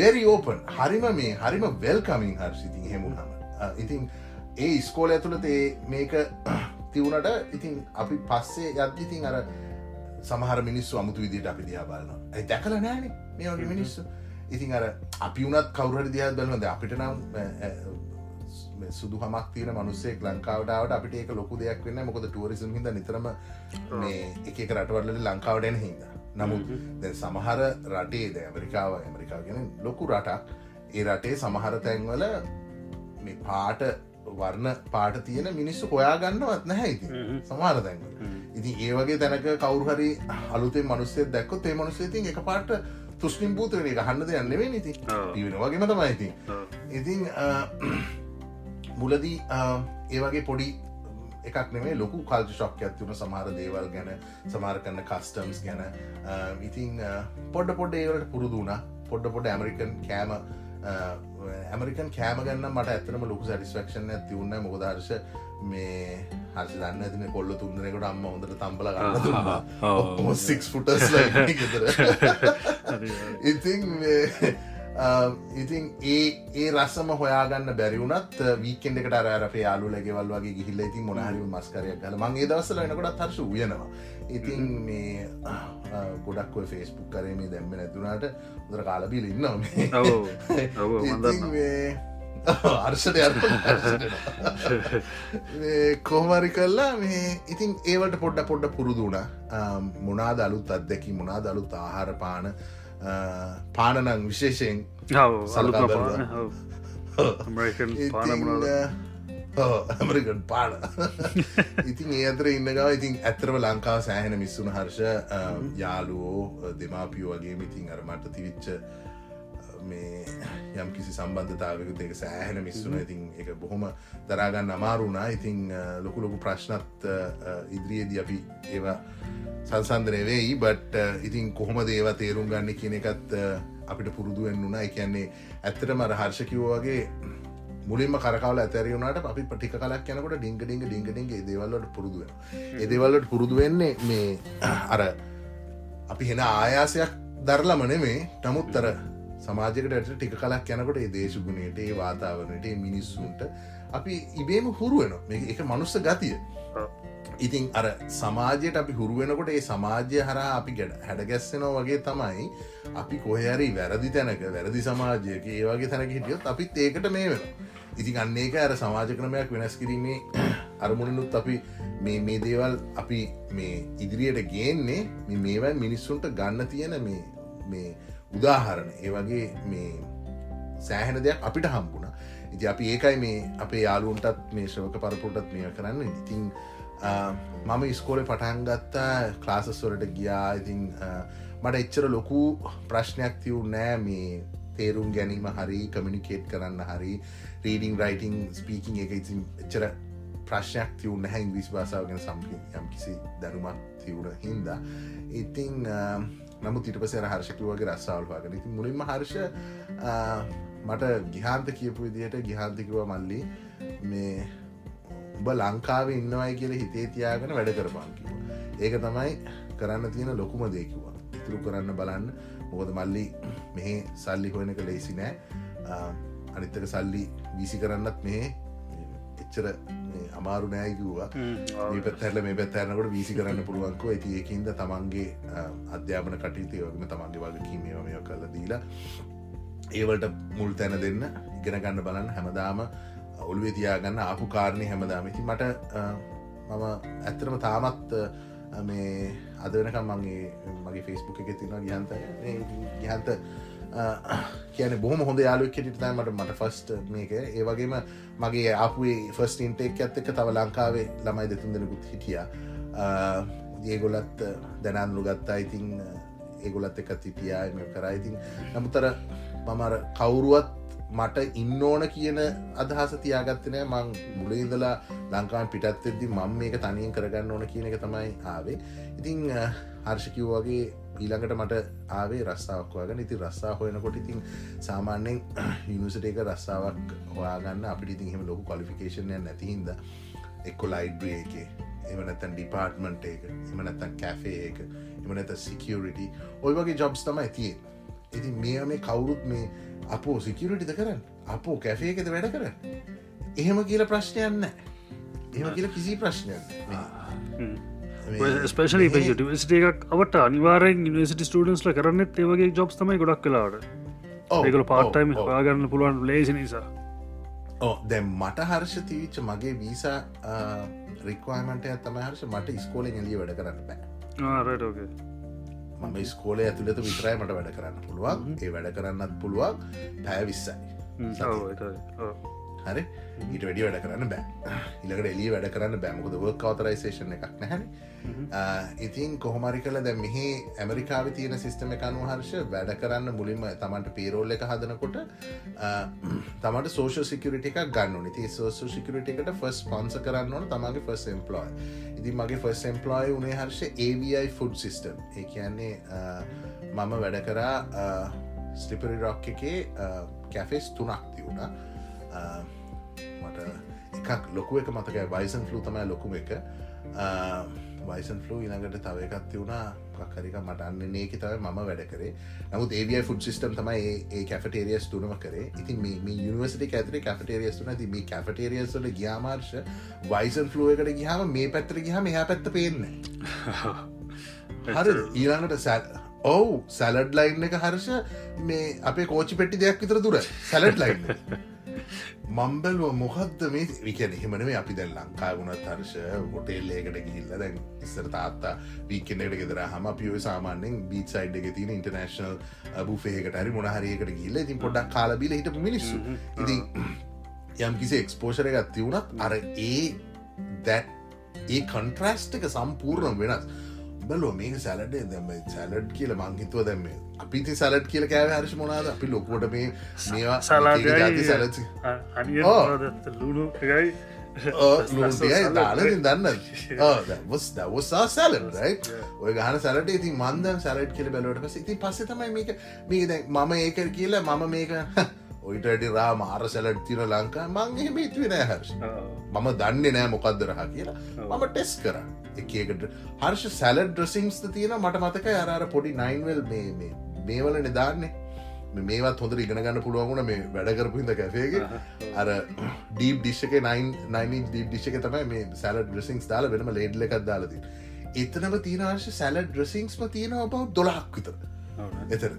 A: very open. හරිම මේ හරිම වෙල්කමින් හර්ෂ ඉතින් හෙමුණම. ඉතින් ඒ ස්කෝල ඇතුළත මේක [clears throat] තිවුණට ඉතින් අපි පස්සේ යද්දිතින් අර සමහර මිනිස්සු අමුතු විදිට අපි දිහා බලන්න. ඇයි දැකල නෑනේ මේ වගේ මිනිස්සු. ඉතින් අර අපි වනත් කවුරට දිහත් බලනද අපිට නම් සුදු හමක් තියන මනුස්සෙක් ලංකාවටාවට අපිට ඒක ලොකු දෙයක් වෙන්න මොකද ටුවරිසම් හිද නිතරම මේ එක රටවල්ල ලංකාවට එන හිද නමුත් දැ සමහර රටේ ද ඇමරිකාව ඇමරිකා ගෙන ලොකු රටක්. ඒ රටේ සමහර තැන්වල මේ පාට වර්ණ පාට තියෙන මිනිස්සු හොයාගන්නවත් නැහැ ඉති සමහර තැන්වල. ඉතින් ඒ වගේ තැනක කවුරුහරි අලුතේ මනුස්සෙත් දැක්කොත් ඒ මනුස්සේතින් එක පාට තුෂ්නිම් භූතන එක හන්න දෙයන්න නෙවේ ඉති පිවෙන වගේම තමයි ඉති ඉතින් මුලදී ඒ වගේ පොඩි එකක් නෙේ ලොකු කල්ජ ශොක් ඇත්තුන සමහර දේවල් ගැන සමාර කන්න කස්ටම්ස් ගැන. ඉතින් පොඩ පොඩ ඒවට පුරුදුන පොඩ්ඩ පොඩ ඇමරිකන් කෑම ඇමරිකන් කෑම ගන්න මට ඇතනම ලොකු සටිස්වක්ෂන් ඇති උන්න මොකදර්ශ මේ හර්ෂ දන්න ඇතින කොල්ල තුන්දනකට අම්ම හොඳට තම්බල ගන්න තුන්නා සික් ෆුටස් ඉතින් ඉතින් ඒ ඒ රස්සම හොයාගන්න බැරිවුනත් වීකෙන්ඩ එකට අරපේ යාලු ලැගෙවල් වගේ ගිහිල්ල ඉතින් මොනහරි මස්කරයක් ගල මංගේ දවසල එනකොටත් හර්ෂ වයනවා ඉතින් මේ ගොඩක් ෆේස්බුක් කරේ මේ දැම්ම නැතුනාට දර කාලබිල ඉන්නවා අර්ෂට කොහමරි කල්ලා මේ ඉතින් ඒවට පොඩ්ඩ පොඩ්ඩ පුරුදුන මොනාද අලුත් අත්දැකි මොනාද අලුත් ආහාර පාන පානනං විශේෂයෙන් ඇමරිකන් [laughs] පාන ඉතින් [laughs] ඒ අතර ඉන්නගව ඉතින් ඇතරම ලංකාව සෑහෙන මිස්සුන හර්ෂ යාලුවෝ දෙමාපියෝ වගේ ඉතින් අරමට තිවිච්ච මේ යම් කිසි සම්බන්ධතාවකුත් එක සෑහෙන මිස්සුන ඉතින් එක බොහොම දරාගන්න අමාරුණා ඉතිං ලොකු ලොකු ප්‍රශ්නත් ඉදිරියේද අපි ඒවා සංසන්දනය වෙයි. බට් ඉතින් කොහොම දේව තේරුම් ගන්න කියන එකත් අපිට පුරුදුුවෙන් වුණා එකන්නේ ඇත්තට මර හර්ෂකිවෝ වගේ මුලින්ම කරකවල ඇතැරියුණට අපි පටික කලක් යනකොට ඩිංග ඩිංග ඩිංග ඩිංග දේවල්ලට පුරුදුවෙන ඒදේවල්ලට පුරුදුවෙන්නේ මේ අර අපි හෙන ආයාසයක් දරලම නෙමේ. නමුත්තර සමාජකට ඇට ටික කලක් යනකොට ඒ දේශගුණයට ඒ වාතාවනට මිනිස්සුන්ට අපි ඉබේම හුරුවෙන එක මනුස්ස ගතිය. ඉතින් අර සමාජයට අපි හුරුවෙනකොට ඒ සමාජය හරා අපි ගැඩ හැඩගැස්සෙනෝ වගේ තමයි අපි කොහරි වැරදි තැනක වැරදි සමාජයක ඒ වගේ තැනක හිටියොත් අපිත් ඒකට මේ වෙන ඉතින් අන්නේක අර සමාජ ක්‍රමයක් වෙනස් කිරීමේ [clears throat] අරමුණනුත් අපි මේ මේ දේවල් අපි මේ ඉදිරියට ගේන්නේ මේවැන් මිනිස්සුන්ට ගන්න තියෙන මේ මේ උදාහරණ. ඒ වගේ මේ සෑහෙන දෙයක් අපිට හම්බුණ. ඉති අපි ඒකයි මේ අපේ යාලුන්ටත් මේ ශ්‍රවක පරපුටත් මේ කරන්න. ඉතින් මම ඉස්කෝල පටන් ගත්තා ක්ලාසස්වලට ගියා. ඉතින් මට එච්චර ලොකු ප්‍රශ්නයක් තිවු නෑ. මේ තේරුම් ගැනීම හරි කමිනිකේට් කරන්න හරි රීඩිං රයිටිං ස්පීකින් එක ඉතින් එච්චර ප්‍රශ්නයක් තිවුණ හැ ඉංග්‍රීස් භාසාාවගෙන සම්පි යම් කිසි දැනුමක් තිවුණ හින්දා. ඉතිං නමුත් ඉට පසර හර්ෂකිවගේ රස්සාවල්වාගෙන ඉති මුලින්ම හර්ෂ මට ගිහන්ත කියපු විදිහට ගිහන්තිකව මල්ලි මේ උබ ලංකාව ඉන්නවයි කියල හිතේ තියාගෙන වැඩ කරපාන්කිව ඒක තමයි කරන්න තියෙන ලොකුම දේකිවා ඉතුරු කරන්න බලන්න. මොකද මල්ලි මෙහේ සල්ලි හොයන එක ලේසි නෑ. අනිත්තක සල්ලි වීසි කරන්නත් මේ එච්චර අමාරු නෑකිව්වා මේ පැත්හැරල මේ පැත්තරනකට වීසි කරන්න පුළුවන්කෝ ඇති ඒකින්ද තමන්ගේ අධ්‍යාපන කටයුතු යෝගම තමන්ගේ වගේ කීමව මෙය කල්ල දීලා ඒවලට මුල් තැන දෙන්න ඉගෙන ගන්න බලන්න. හැමදාම ඔළුවේ තියාගන්න ආපු කාරණය හැමදාමති මට මම ඇත්තරම තාමත් මේ අද වෙනකම් මගේ මගේ ෆෙස්බුක් එක තින ගහන්ත. ගහන්ත කියන බොහම හොඳ යාලුවක් කෙටිට මට මට ෆස්ට මේක. ඒ වගේම මගේ අපේ ෆස්ට ඉන්ටෙක් ඇත් එක තව ලංකාවේ ළමයි දෙතුන් දෙෙනකුත් හිටිය. ඒගොලත් දැනන්ලු ගත්තා. ඉතින් ඒගොලත් එකත් හිටියය මෙ කරයිඉතින් නමුතර මමර කවුරුවත් මට ඉන්න ඕන කියන අදහස තියාගත්තනෑ මං මුලඉදලා ලංකාන් පිටත්වෙදදි මං මේක තනියෙන් කරගන්න ඕන කියන එක තමයි ආවේ. ඉතිං හර්ෂකිව් වගේ ඊළඟට මට ආවේ රස්සාාවක් වග ඉති රස්සා හොයනකොට ඉතින් සාමාන්‍යෙන් යනිසට [clears throat] එක රස්සාාවක් හොයාගන්න. අපිට ඉතින් හෙම ලොකු කොලිෆිකේෂනය නැතිහින්ද එක්කො ලයිඩ්බේ එක එමනත්තන් ඩිපාර්ට්මන්ට් එක එමනත්තන් කැෆේ එක එමනත සිකියරිට ඔය වගේ ජොබ්ස් තමයි තිය ඉති මේ මේ කවුරුත් මේ අපෝ සිකියරිටිද කරන්න? අපෝ කැෆේ එකද වැඩ කර එහෙම කියල ප්‍රශ්නයන්න එහෙම කියල කිසි ප්‍රශ්නයක්
B: ස්පේෂල යනිවසිට එකක් අවට අනිවාරෙන් නිවසිට ස්ටඩන්ස්ල කරන්නත් ඒවගේ ජොබ්ස් තමයි ගොඩක් කලාට ඒකල පාටයිම හොයාගන්න පුළුවන් ලේසි නිසා.
A: ඕ දැ මට හර්ෂ තිවිච්ච මගේ වීසා රික්වාමට තම හර්ෂ මට ස්කෝලෙන් එලිය වැඩ කරන්න බෑ.
B: ආරටෝගේ
A: මම ස්කෝලේ ඇතුළත විතරයි මට වැඩ කරන්න පුළුවන්. ඒ වැඩ කරන්නත් පුළුවන්. පැය විස්සයි හරි? ඊට වැඩි වැඩ කරන්න බෑ. ඉලකට එලිය වැඩ කරන්න බෑමකද වක් අවතරයිසේෂන එකක් නැහැන ඉතින් කොහොමරි කල දැ මෙහි ඇමරිකාව තියෙන සිස්ටම එකනු හර්ෂ වැඩ කරන්න මුලින්ම තමන්ට පේරෝල් එක හදනකොට තමට සෝෂ සිකරිට එක ගන්න නති සෝෂ සිකරිට එකට ෆස් පන්ස කරන්න ඕන තමගේ ෆස් එම්පලෝයි ඉති මගේ ෆස් එම්පලෝයි උනේ හර්ෂ AVI ෆුඩ් සිිස්ටම් ඒ කියන්නේ මම වැඩ කරා ස්ටිපරි රොක් එකේ කැෆෙස් තුනක් තිවුණා මට එකක් ලොකුව එක මතකයි. බයිසන් ෆලූ තමයි ලොකුම එක. වයිසන් ෆලූ ඉනඟට තව එකත්ති වුණා කරික මටන්න නේක තව ම වැඩ කරේ. නමුත් ඒවිය ෆුඩ් සිිටම් තමයි ඒ කැෆටේරියස් තුනම කරේ. ඉතින් මේ යනිවසිට ඇතර කැෆටේරියස් තුන. ති මේ කැෆටේරියස්ට ගියාමාර්ශ වයිසන් ෆලුව එකට ගිහම මේ පැත්තර ගහම එහ පැත්ත පේන්න [laughs] හරි ඊළඟට සැ ඔවු සැලඩ් ලයින් එක හර්ෂ මේ අපේ කෝචි පෙට්ටි දෙයක් විතර දුර. සැලඩ් ලයින් මම්බැලුව මොකක්ද මේ? විකැන එහෙමනේ අපි දැන් ලංකා වුණත් හර්ෂ හොටේල්ලේකට ගිහිල්ල දැන් ඉස්සර තාත්තා වීකෙන්ට ගෙදර හම පියව සාමාන්‍යෙන් බීත් සයිඩ් එක තින ඉන්ටර්නේශනල් බුෆේකට හරි මොනහරියකට ගිල්ල ඉතින් පොඩක් කාලබිල හිට මිනිස්සු. ඉති යම් කිසි එක්ස්පෝෂර එකත් තිවුණත් අර ඒ දැ ඒ කන්ට්‍රස්ට එක සම්පූර්ණම් වෙනස් බැලෝ මේක සැලඩේ දැම සැලඩ් කියල මංහිතුව දැම්ම අපිති සැලට් කියල කෑව හරිශ මොනාද අපි ලොකුවට මේ මේවා
B: සලාග
A: සැලච
B: ලුණු එකයි.
A: ලෝතියයි දාලතින් දන්න දවස් දවස්සා සැලයි ඔය ගහන සැලට ඉති මන්දන් සැලට් කියල බැලවට පස ඉති පස්ස තමයි මේක මේක දැ මම ඒක කියලා මම මේක [laughs] ඔයිටඩි රා මාර සැලට් තින ලංකා මංගේ මේත්වෙන හර්ෂ. මම දන්නේ නෑ මොකක්දරහ කියලා. මම ටෙස් කර. එකකට. හර්ෂ සැලඩ් ඩ්‍රසිංස් තියෙන මට මතක අරර පොඩි නයින්වල් මේ මේවල නිදාන්නේ මේවත් හොඳ ඉගෙන ගන්න පුළුවන්ගුණ මේ වැඩකරපුහිද කැෆේගේ අර ඩීප් ඩිශ්ක නයින් නයින් ඩීප් ඩිශ්ක තමයි මේ සැලඩ් ඩ්‍රසිංස් දාල වෙනම ලේඩ්ල එකක් දාලති එතනම තියනර්ශ සැලඩ් ඩ්‍රසිංස්ම තියෙන ඔබ දොලහක් විතර. එතර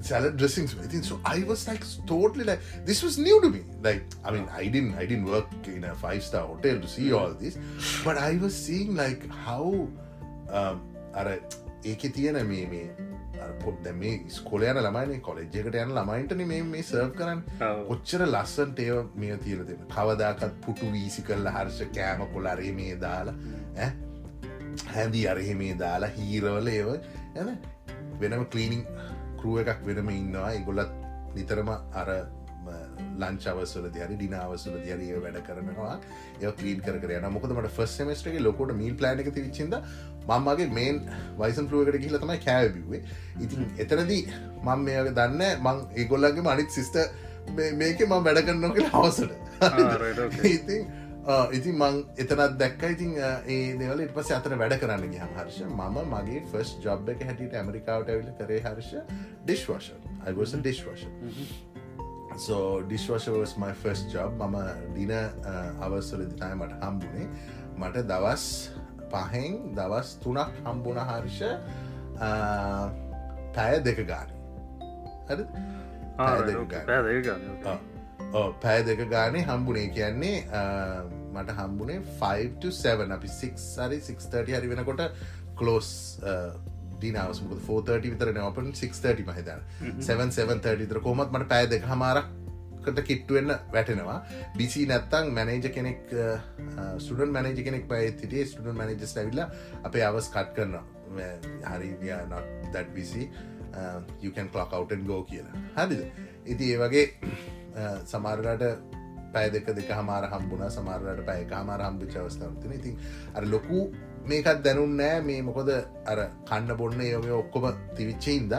A: salad dressings with it. So I was like totally like this was new to me. Like I mean I didn't I didn't work in a five star hotel to see all this, but I was seeing like how um, අර ඒකෙ තියෙන මේ මේ පොත් දැ මේ ස්කොලයන ළමයින college එකට යන ළමයින්ටන මේ මේ සර්ව් කරන්න
B: ඔව්.
A: කොච්චර ලස්සන්ට ඒව මේ තියල දෙම කවදාකත් පුටු වීසි කරල හර්ෂ කෑම කොලරේ මේ දාලා? හැදී අරහෙ මේ දාලා හීරවල ඒව ඇන වෙනම කලීනිින් කරුව එකක් වෙනම ඉන්නවා. ඉගොල්ලත් නිතරම අර ලංචවසල දරි ඩිනාවසල දියරය වැඩ කරනවා. ඒ කලීන් කර යන මොකදමට ෆස් මස්ටගේ ලොකොට මීල් ප්ලන එක තිරිච්චිද මංමගේ මේන් වයිසන් පරුවකට කියල තමයි කෑබිවේ ඉතින් එතනදී මං මේක දන්න මං ඒගොල්ලගේ මනිත් සිිස්ට මේක මං වැඩ කරන්න කියලා හවසට.
B: Ah.
A: ඉතින් ඉතින් මං එතනත් දැක්ක. ඉතින් ඒ දෙවල ඉට පස අතර වැඩ කරන්න ගහම හර්ෂ. මම මගේ ෆස් ජොබ් එක හැටියට ඇමරිකාවට ඇවිල කරේ Harsha ඩිශ්වශ අගෝස so dishwasher was my first job. මම දින අවස්සලදිතයි මට හම්බුණේ මට දවස් පහෙන් දවස් තුනක් හම්බුණ හර්ෂ පැය දෙක ගාන. හරි පැය දෙක
B: okay. පැය දෙක ගාන,
A: පැය හම්බුනේ කියන්නේ මට හම්බුනේ 5 අපි 6 හරි 630 හරි වෙනකොට කලෝස් දිනවස් මුක 430 විතර ඔපන් 630 මහිතන 7730 විතර. කොමත් මට පැය දෙක හමාරක්කට කිට්ටුවෙන්න වැටෙනවා. බිසි නැත්තං මැනේජ කෙනෙක් සුඩන් මැනේජ කෙනෙක් පයිතිටේ ස්ටඩන් මැනජස් ඇවිල්ල අපේ අවස් කට් කරනවා. හරි not that busy. uh, you can clock out and go කියලා. හරිද? ඉති ඒ වගේ සමරට පැය දෙක දෙක හමාර හම්බුණ සමාරට පැය හමාර හම්බු චවස්ථාවතින ඉතින් අර ලොකු මේකත් දැනුන් නෑ මේ මොකොද අර කන්න බොන්න යොම ඔක්කොම තිවිච්චයින්ද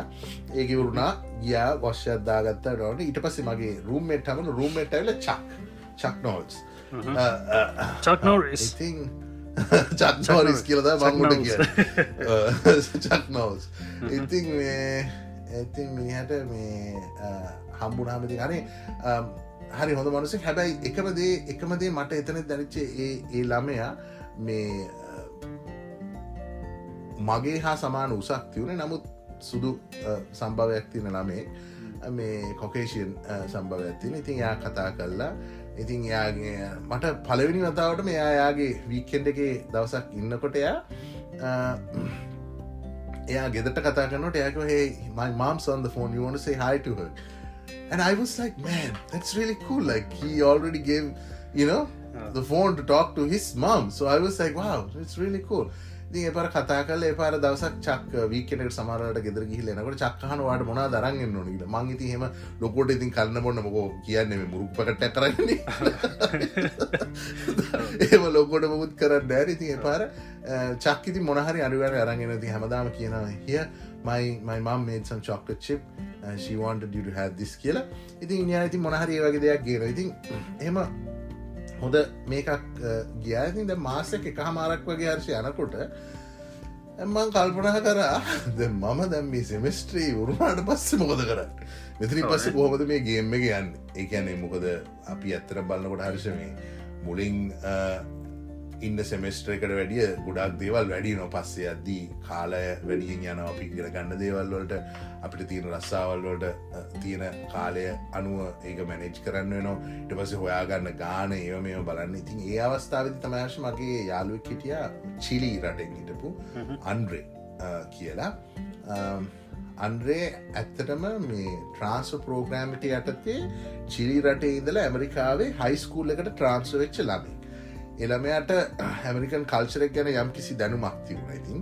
A: ඒකවරුණා ගියා වශ්‍යද්දාගත්ත ඩට ඊට පස්සේ මගේ රූම්මෙට් හමන රූම්මෙට් ඇල චක් චක් නෝල්ස්
B: Chuck Norris.
A: ඉතින් චක් නෝරිස් කියලද මංගුට. කිය චක් නෝස් ඉතින් මේ ඇතින් මිනිහට මේ හම්බුනාමති අනේ හරි හොඳ මනුසෙක් හැබැයි එකමදේ එකමදේ මට එතන දැනිච්චේ ඒ ඒ ළමයා මේ මගේ හා සමාන උසක් තිවුණ නමුත් සුදු සම්භවයක් තින ළමේ මේ කොකේෂන් සම්භවයක් තින ඉතින් යා කතා කරලා ඉතින් යාගේ මට පලවෙනි වතාවට මෙයා යාගේ වීකෙන්ඩ එකේ දවසක් ඉන්නකොට එයා එයා ගෙදට කතා කරනට එයක hey my mom's on the phone. You and I was like man that's really cool. Like he already gave you know the phone to talk to his mom. So I was like wow it's really cool. ඉතින් එපර කතා කල එපාර දවසක් චක් වීකෙනට සමරට ගෙදර ගිහිල එනකට චක්කහන වාට මොනා දරන්ගෙන් නොනීට මං ඉති හෙම ලොකොට ඉතින් කන්න බොන්න මොකෝ කියන්නේ මුරුපකට කරන්නේ. [laughs] ඒම ලොකොට මුත් කරන්න දැර ඉතින් එපාර චක්කිති මොනහරි අඩුවන අරගෙන ති හැමදාම කියනවා හිය my my mom made some chocolate chip uh, she wanted you to have this කියලා. ඉතින් ඉනියා ඉතින් මොනහරි වගේ දෙයක් ගෙන ඉතින් එහෙම හොඳ මේකක් ගියාතින් ද මාසක එක හමාරක් වගේ හර්ෂය යනකොට එම්මන් කල්පනහ කරා ද මම දැම් මේ සෙමස්ට්‍රී උරුමාට පස්ස මොකද කරන්න? මෙතිරි පස්ස කොහොමද මේ ගේම්ම එක යන්න? ඒකැනේ මොකද අපි ඇත්තර බලන්නකොට හර්ෂ මේ මුලින් ඉන්න සෙමස්ට්‍රේකට වැඩිය ගොඩක් දේවල් වැඩි නො පස්සේ අද්දී කාලය වැඩියෙන් යන අපි ඉගෙන ගන්න දේවල්වලට අපිට තියෙන රස්සාවල්වලට තියෙන කාලය අනුව ඒක මැනෙජ් කරන්න නවා ට පස හොයාගන්න ගාන ඒව මේ බලන්න. ඉතින් ඒ අවස්ථාවති තමෑශ මගේ යාළුවක් හිටිය චිලි රටෙන් හිටපු අන්ඩ්‍රේ කියලා. අන්ඩ්‍රේ ඇත්තටම මේ ට්‍රන්ස් පෝග්‍රෑමිට යටතේ චිලි රටේ ඉදල ඇමරිකාවේ හයිස්කූල් එකට ට්‍රන්ස් වෙච්ච ලබේ එළමයට හැමරිකන් කල්චරක් ගැන යම් කිසි දැනුමක් තිවුණ ඉතින්.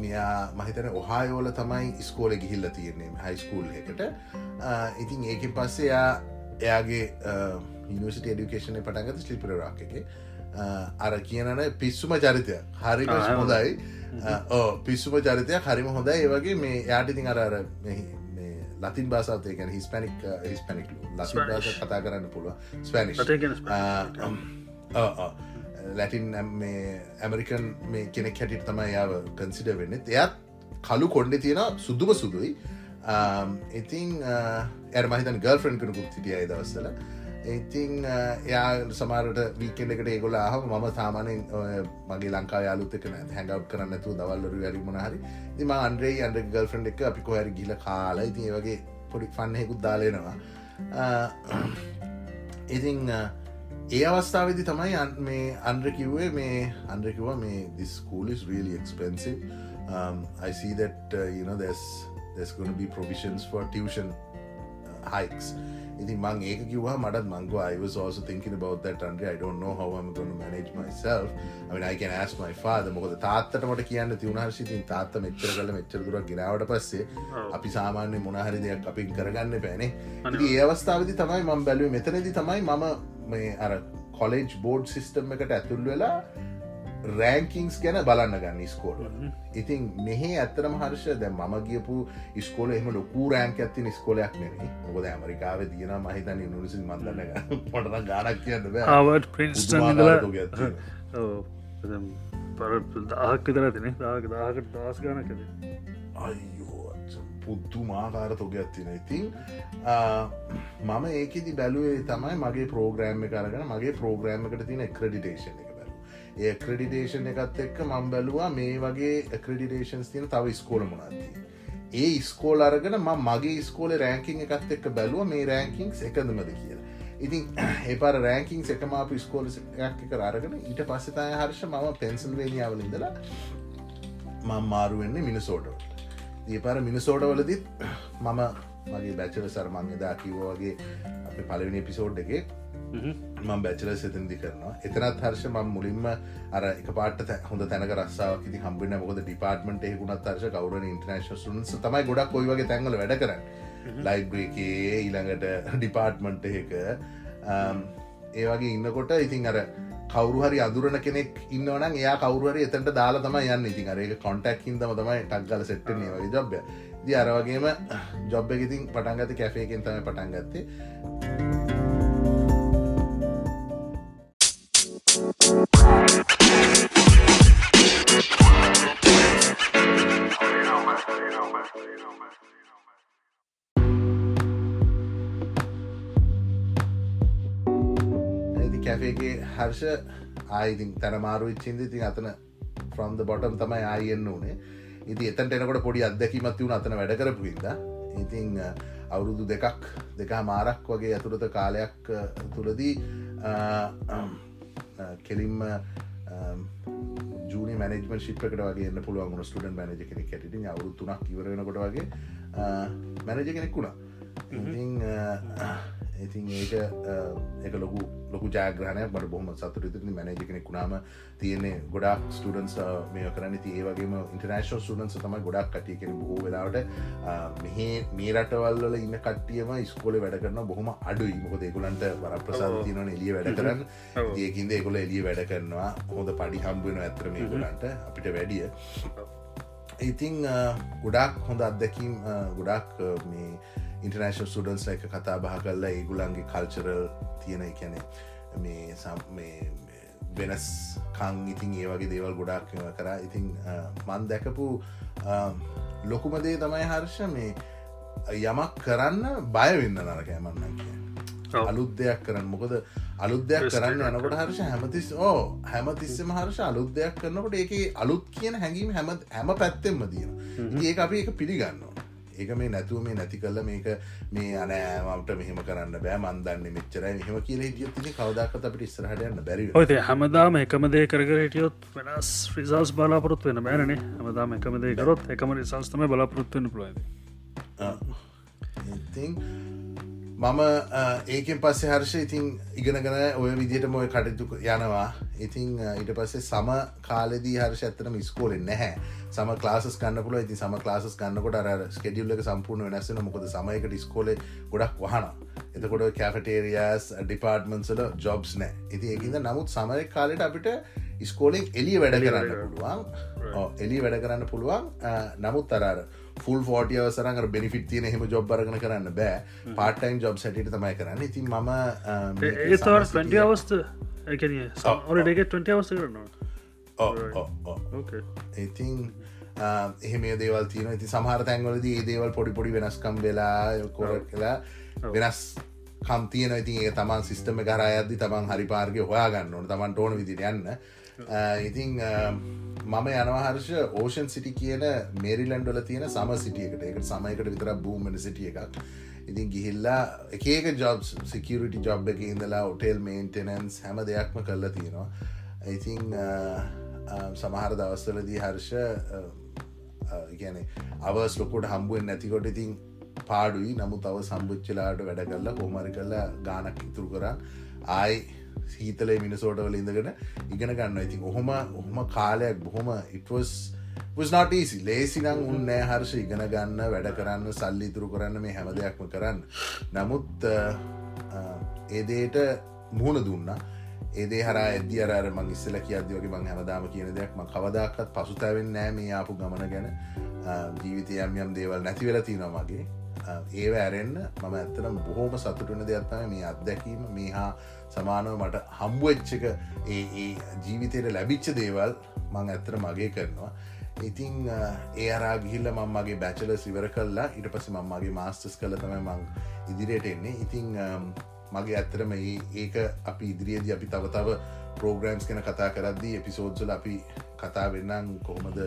A: මෙයා මහිතන ඔහායෝල තමයි ස්කෝල ගිහිල්ල තියන්නේ හයිස්කූල් එකට. ඉතින් ඒකින් පස්සේ යා එයාගේ නිසිට ඩිකේෂන පටන්ගත ස්ලිපරරක් එක. අර කියනන පිස්සුම චරිතය හරිම හොඳයි. පිස්සුම චරිතය හරිම හොඳයි. ඒවගේ මේ යාටිතින් අර ලතින් බාසාතය ගැන හිස්පැනික් හිස්පැනික් ලසින් බාස කතා කරන්න පුළුව ස්පැනිස් ලැටින් මේ ඇමරිකන් මේ කෙනෙක් හැටිට තමයි යාව කන්සිඩ වෙන්න. එයත් කලු කොන්්ඩ තියෙන සුදුම සුදුයි. ඉතිං ඇර මහිතන් ගල්ෆරන් කනකුත් සිටියයි දවස්සල ඉතිං එයා සමාරට වීකෙන් එකට ඒගොල ආහ මම සාමානෙන් මගේ ලංකා යාලුත්තකන හැඟව් කරන්නතු දවල්ලරු වැරිමුණ හරි. තිම අන්ඩ්‍රේ අන්ඩ ගල්ෆරන්් එක අපි කොහැර ගිල කාලා ඉතින් වගේ පොඩි ෆන්නහෙකුත් දාලෙනවා ඉතිං ඒ අවස්ථාවදි තමයි මේ අන්ද්‍ර කිව්වේ මේ අන්ද්‍රකිව මේ this school is really expensive. Um, I see that uh, you know there's there's going to be provisions for tuition uh, hikes. ඉතින් මං ඒක කිවවා මටත් මංගව I was also thinking about that Andre. I don't know how I'm going to manage myself. I mean I can ask my father. මොකද තාත්තට මට කියන්න තිවුණහර්ශි ඉතින් තාත්ත මෙච්චර කල මෙච්චර දුරක් ගෙනාවට පස්සේ අපි සාමාන්‍ය මොනහරි දෙයක් අපි කරගන්න පැනේ ඉතින් ඒ අවස්ථාවදි තමයි මම බැලුවේ මෙතනදි තමයි මම මේ අර කොලෙජ් බෝඩ් සිිස්ටම් එකට ඇතුල් වෙලා රෑංකින්ස් ගැන බලන්න ගන්න ස්කෝල ඉතින් මෙහේ ඇත්තර මහර්ෂ දැ ම ගියපු ස්කෝල එම ලොකු රෑන්ක [laughs] [laughs] ඇති ස්කෝලයක් නෙේ මොද ඇමරිකාව තියන මහිතන නිසි මන්දන්න පොටන ගානක් කියන්න
B: හාවට ප්‍රින්ස්ටන් පර දාහක් විතර තින දාක දාහකට දස් ගනකද
A: අයියෝ පුද්තු මාකාර තොග ඇත්තින ඉතින් මම ඒකෙදි බැලුවේ තමයි මගේ ප්‍රෝග්‍රෑම් කරගෙන මගේ ප්‍රෝග්‍රෑම් එකට තින ක්‍රඩිටේෂන් එක බැලු ඒ ක්‍රඩිටේෂන් එකත් එක්ක මම් බැලවා මේ වගේ ක්‍රඩිටේෂන්ස් තින තව ස්කෝල මොනත්ති ඒ ස්කෝල් අරගෙන ම මගේ ස්කෝල රෑංකින් එකත් එක්ක බැලුව මේ රෑංකින්ස් එකඳමද කියලා. ඉතින් ඒපර රෑංකින් එකමාප ස්කෝල එකක් එක අරගෙන ඊට පස්සතය හර්ෂ මම පෙන්සල් වේනියාවලින්දලා මං මාරුවෙන්නේ මිනිසෝටවට ඒ පර මිනිසෝටවලදිත් මම මගේ බැචල සරමං එදා කිවෝගේ අප පලවිනි පිසෝඩ් එක මං බැචල සතන්දි කරනවා. එතනත් හර්ෂ මං මුලින්ම අර එක පාට හොඳ තැනක රස්සාාවක් ති හම්බෙන මොද ඩිපාර්ටමට එකුණත් හර්ෂ කවර ඉන්ටනේශ සුන්ස තමයි ගොඩක් කොයිවගේ තැන්ගල වැඩ කරන්න. ලයිබ්‍රේකේ ඊළඟට ඩිපාර්ට්මන්ට් එක ඒවගේ ඉන්නකොට ඉතින් අර කවරුහරි අදුරන කෙනෙක් ඉන්නවන එයා කවරුහරි එතට දාලා තම යන්න. ඉතින් අරඒක කොන්ටක් හිදම තමයි ටක්ගල සෙට්ටනේ වගේ ජොබ්ය දි අරවගේම ජොබ් එකඉතින් පටන්ගත කැෆේකෙන් තම පටන් හර්ෂ ආයිතින් තැනමාරු ඉච්චින්ද ඉතින් අතන ෆ්‍රම්ද බොටම් තමයි ආයෙන්න්න ඕනේ ඉති එතට එනකොට පොඩි අදැකිමත් වුණ අතන වැඩ කරපු හිද ඉතිං අවුරුදු දෙකක් දෙකා මාරක් වගේ ඇතුළත කාලයක් තුළදී කෙලින්ම ජූනි මනජම ශිප්කට වගේ පුළුවන් ස්ටඩන් මනජ කෙනෙක් ඇට අවුරුත්තුනක් ඉවරෙනකොට වගේ මැනජ කෙනෙක් වුණා. ඉතිං ඉතින් ඒක එක ලොකු ලොකු ජාග්‍රහණය මට බොහම සතුරතන මැනජ කෙනෙක් වුණාම තියන්නේ ගොඩක් ස්ටඩන්ස් මේ කරන්න. ති ඒවගේම ඉන්ටර්නේශල් සුඩන්ස් තමයි ගොඩක් කටිය කෙන බොහෝ වෙලාවට මෙහ මේ රටවල්ල ඉන්න කට්ටියම ස්කෝල වැඩ කරන බොහොම අඩු මොක දෙකුලන්ට වර ප්‍රසාතියන එලිය වැඩ කරන්න. ඒකින්ද එකොල එලිය වැඩ කරනවා. හොඳ පඩි හම්බුවෙන ඇතර මේ ගොලන්ට අපිට වැඩිය. ඉතිං ගොඩක් හොඳ අත්දැකීම් ගොඩක් මේ ඉන්ටර්නේශල් සුඩන්ස් එක කතා බහ කරලා ඒගුලන්ගේ කල්චරල් තියෙන එකැනෙ මේ සම් වෙනස් කං ඉතින් ඒ වගේ දේවල් ගොඩක් කර. ඉතින් මන් දැකපු ලොකුමදේ තමයි හර්ෂ මේ යමක් කරන්න බයවෙන්න නරකෑමන්න කිය අලුත් දෙයක් කරන්න. මොකද අලුත් දෙයක් කරන්න යනකොට හර්ෂ හැමතිස් ඕ හැමතිස්සම හර්ෂ අලුත් දෙයක් කරන්නකොට ඒක අලුත් කියන හැඟීම හැම හැම පැත්තෙන්ම තියෙන ඒ අපි එක පිළිගන්නවා ඒක මේ නැතුව මේ නැති කල්ල මේක මේ අනෑමට මෙහම කරන්න බෑ මන්දන්න මෙච්චරයි මෙහම කියල හිටියත්තින කවදක්ත් අපට ඉස්රහට යන්න බැරි
B: ඔත හැමදාම එකමදේ කරගරටියොත් වෙනස් රිසල්ස් බලාපොරොත් වෙන බෑනේ හමදාම එකමදේ කරොත් එකම රිසල්ස්තම බලාපොරොත්වන්න
A: ඉතින්. මම ඒකෙන් පස්සේ හර්ෂ ඉතින් ඉගෙනගෙන ඔය විදිහට මොය කටයුතු යනවා ඉතිං ඊට පස්සේ සම කාලෙදී හර්ෂ ඇත්තනම ස්කෝලෙන් නැහැ. සම ලාස් කන්න පුල ඉති සම ලාස් කන්නකොට අර ස්කෙඩියල්ල සම්පූර්ණ වෙනස්සෙන මොකද සමයකට ස්කෝල ගොඩක් වහන එතකොට කැෆටේරියස් ඩිපාර්ටමන්සල ජොබ්ස් නෑ ඉති ඒකිද නමුත් සමය කාලෙට අපිට ස්කෝලෙන් එලිය වැඩ කරන්න පුළුවන්. එලි වැඩ කරන්න පුළුවන්. නමුත් අරර ෆුල් ෆෝටිය සරඟ බෙනිෆිට තියන හෙම ජොබ්බරගන කරන්න බෑ. පාටයිම් ජොබ් සැට තමයි කරන්න. ඉතින් ම
B: ඒ අවස්ත ඔරටගේ 20 අවස්ත කරනවා? ඉතින්
A: එහෙම දේවල් තියන ඇති සමහර තැන්වලද ඒ දේවල් පොඩි පොඩි වෙනස්කම් වෙලා කොර කලා වෙනස් කම්තියන ඉතින් ඒ තමන් සිිස්ටම කර අයද්දි තමන් හරි පාර්ගය හොයා ගන්න ඕන. තමන්ට ඕන විදිට යන්න Uh, ඉතිං uh, මම යනවහර්ෂ ඕෂන් සිටි කියන මේරිලන්ඩල තියෙන සම සිටියකට එකට. සමයකට විතර බූමන සිටිය එකක්. ඉතින් ගිහිල්ලා එකක ජොබ් සිකරිටි ජොබ් එක ඉඳලා ඔටෙල් මේන්ටනන්ස් හැම දෙයක්ම කරලා තියෙනවා. ඉතිං uh, සමහර දවස්වලදී හර්ෂ ගැන අවස් ලොකොට හම්බුවෙන් නැතිකොට ඉතින් පාඩුයි. නමු තව සම්බුච්චලාට වැඩ කරලා කොමරි කරලා ගානක් ඉතුරු කරා. ආයි සීතලේ මිනිසෝටවල ඉඳගෙන ඉගෙන ගන්න ඉතින් ඔහොම ඔහොම කාලයක් බොහොම ඉටවස් නටීසි ලේසිනං උන්නෑ හර්ෂ ඉගෙන ගන්න වැඩ කරන්න සල්ලි ඉතුරු කරන්න මේ හැම දෙයක්ම කරන්න. නමුත් ඒදේට මුහුණ දුන්න. ඒදේ හර ඇද අර මං ඉස්සල කියදවගේ මං හැමදාම කියන දෙයක්ම කවදක්ත් පසුතැවෙන් නෑ මේ ආපු ගමන ගැන. ජීවිතය යම් යම් දේවල් නැති වෙලා තිනවාගේ ඒව ඇරෙන්න්න මම ඇත්තනම් බොහෝම සතුටන දෙයක්ත්තම මේ අත්දැකීම. මේ හා සමානව මට හම්බුවච්චක ඒ ජීවිතයට ලැබිච්ච දේවල් මං ඇත්තර මගේ කරනවා. ඉතිං ඒ අරා ගිහිල්ල මංමගේ බැචල සිවර කල්ලා ඉට පස මංමගේ මාස්ටස් කළ තම මං ඉදිරියට එන්නේ. ඉතිං මගේ ඇත්තරම ඒක අපි ඉදිරියේද අපි තව තව පෝග්‍රම්ස් කෙන කතා කරද්දී එපිසෝඩ්සල අපි කතා වෙන්නම් කොහොමද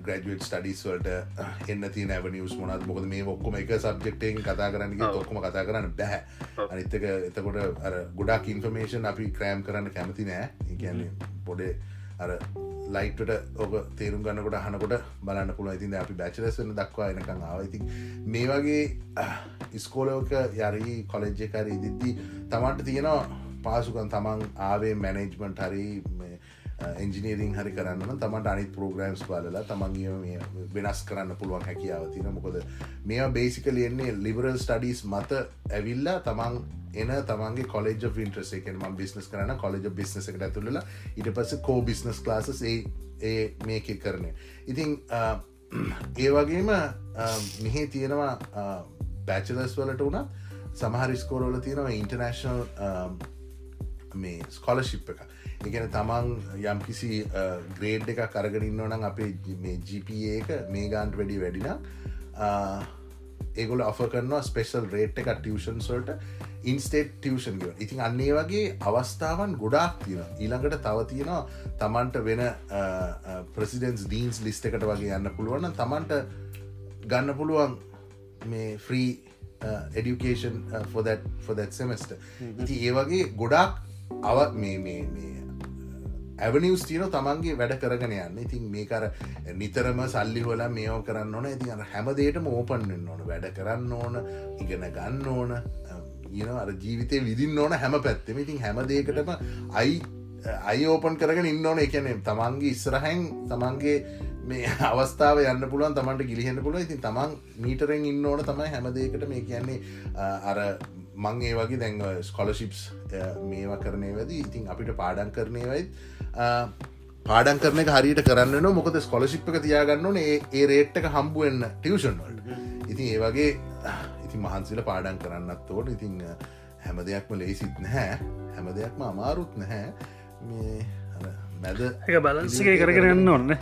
A: ග්‍රජුවට් ස්ටඩිස් වලට එන්න ති නැව නිියස් මොනත් මොකද මේ ඔක්කොම එක සබ්ජෙක්ටෙන් කතා කරන්න ඔක්කොම කතා කරන්න බැහැ අනිත්තක එතකොට ගොඩක් ඉන්ෆර්මේෂන් අපි ක්‍රෑම් කරන්න කැමති නෑ. කියන්නේ පොඩේ අර ලයිටට ඕක තේරුම් ගන්නකොට හනකොට බලන්න පුළුව ඉතින් අපි බැචලසන දක්වා එනකං ආවයිති මේ වගේ ඉස්කෝලෝක යරි කොලෙජ්ජකාර ඉදිද්දී තමන්ට තියෙනවා පාසුකන් තමන් ආවේ මැනේජ්මන්ට් හරි එන්ජිනීරිං හරි කරන්න තමට අනිත් පෝග්‍රම්ස් බලලා තමන්ගේ වෙනස් කරන්න පුළුවන් හැකියාව තින මොකද මේ බේසිකල එන්නේ ලිබරල් ස්ටඩීස් මත ඇවිල්ලා තමන් එන තමන්ගේ කොලෙජ ඉන්ට්‍රස එකෙන් ම බිස්නස් කරන කොලෙජ බිස්නස එකට ඇතුළලා ඉට පස කෝ බිස්නස් ලාසස් ඒ ඒ මේක කරන ඉතිං ඒ වගේම මෙහේ තියෙනවා බැචලස් වලට වුණත් සමහරිස්කෝරෝල තියෙනවා ඉන්ටර්නශනල් මේ ස්කොලශිප් එක එකන තමන් යම්කිසි ග්‍රේඩ් එක කරගෙනන්න නම් අපේ මේ GPA එක මේ ගාන්ට වැඩි වැඩින ඒගොල අප කරනවා ස්පෙශල් රේට් එක ටියෂන් සොල්ට ඉන්ස්ටේට් ටියෂන් ගව ඉතින් අන්නේ වගේ අවස්ථාවන් ගොඩාක් තියෙන ඊළඟට තව තියෙනවා තමන්ට වෙන ප්‍රසිඩන්ස් ඩීන්ස් ලිස්ට එකට වගේ යන්න පුළුවන්න තමන්ට ගන්න පුළුවන් මේ ෆ්‍රී එඩියකේෂන් ෆොදැත් සෙමස්ට ඉති ඒ වගේ ගොඩාක් අව මේ මේ මේ ඇවනිස් තියන තමන්ගේ වැඩ කරගෙන යන්න. ඉතින් මේකර නිතරම සල්ලි හොල මේෝ කරන්න ඕන. ඉතින් අර හැමදේට මෝපන්න්න ඕන වැඩ කරන්න ඕන ඉගෙන ගන්න ඕන ඊන අර ජීවිතය විදින්න ඕන හැම පැත්තෙම. ඉතින් හැමදේකටම අයි අයි ඕපන් කරගෙන ඉන්න ඕන. එකනේ තමන්ගේ ඉස්සරහැන් තමන්ගේ මේ අවස්ථාව යන්න පුළුවන් තමන්ට ගිලිහෙන්න පුළුව ඉතින් තමන් මීටරෙන් ඉන්න ඕන තමයි හැමදේකට මේ කියන්නේ අර මං ඒ වගේ දැන්ව ස්කොලශිප්ස් මේවා කරනය වැද ඉතින් අපිට පාඩන් කරනය වයිත් පාඩන් කරන හරියට කරන්න මොකද ස්කොලශිප් එක තියාගන්න ඒ ඒ රේට්ක හම්බුවෙන්න්න ටියෂන් වලට ඉතින් ඒ වගේ ඉතින් මහන්සිල පාඩන් කරන්නත් ඕට ඉතිං හැම දෙයක්ම ලේසිත් නැහැ. හැම දෙයක්ම අමාරුත් නැහැ. මේ මැද
B: එක බලන්සික කරගෙන යන්න ඔන්න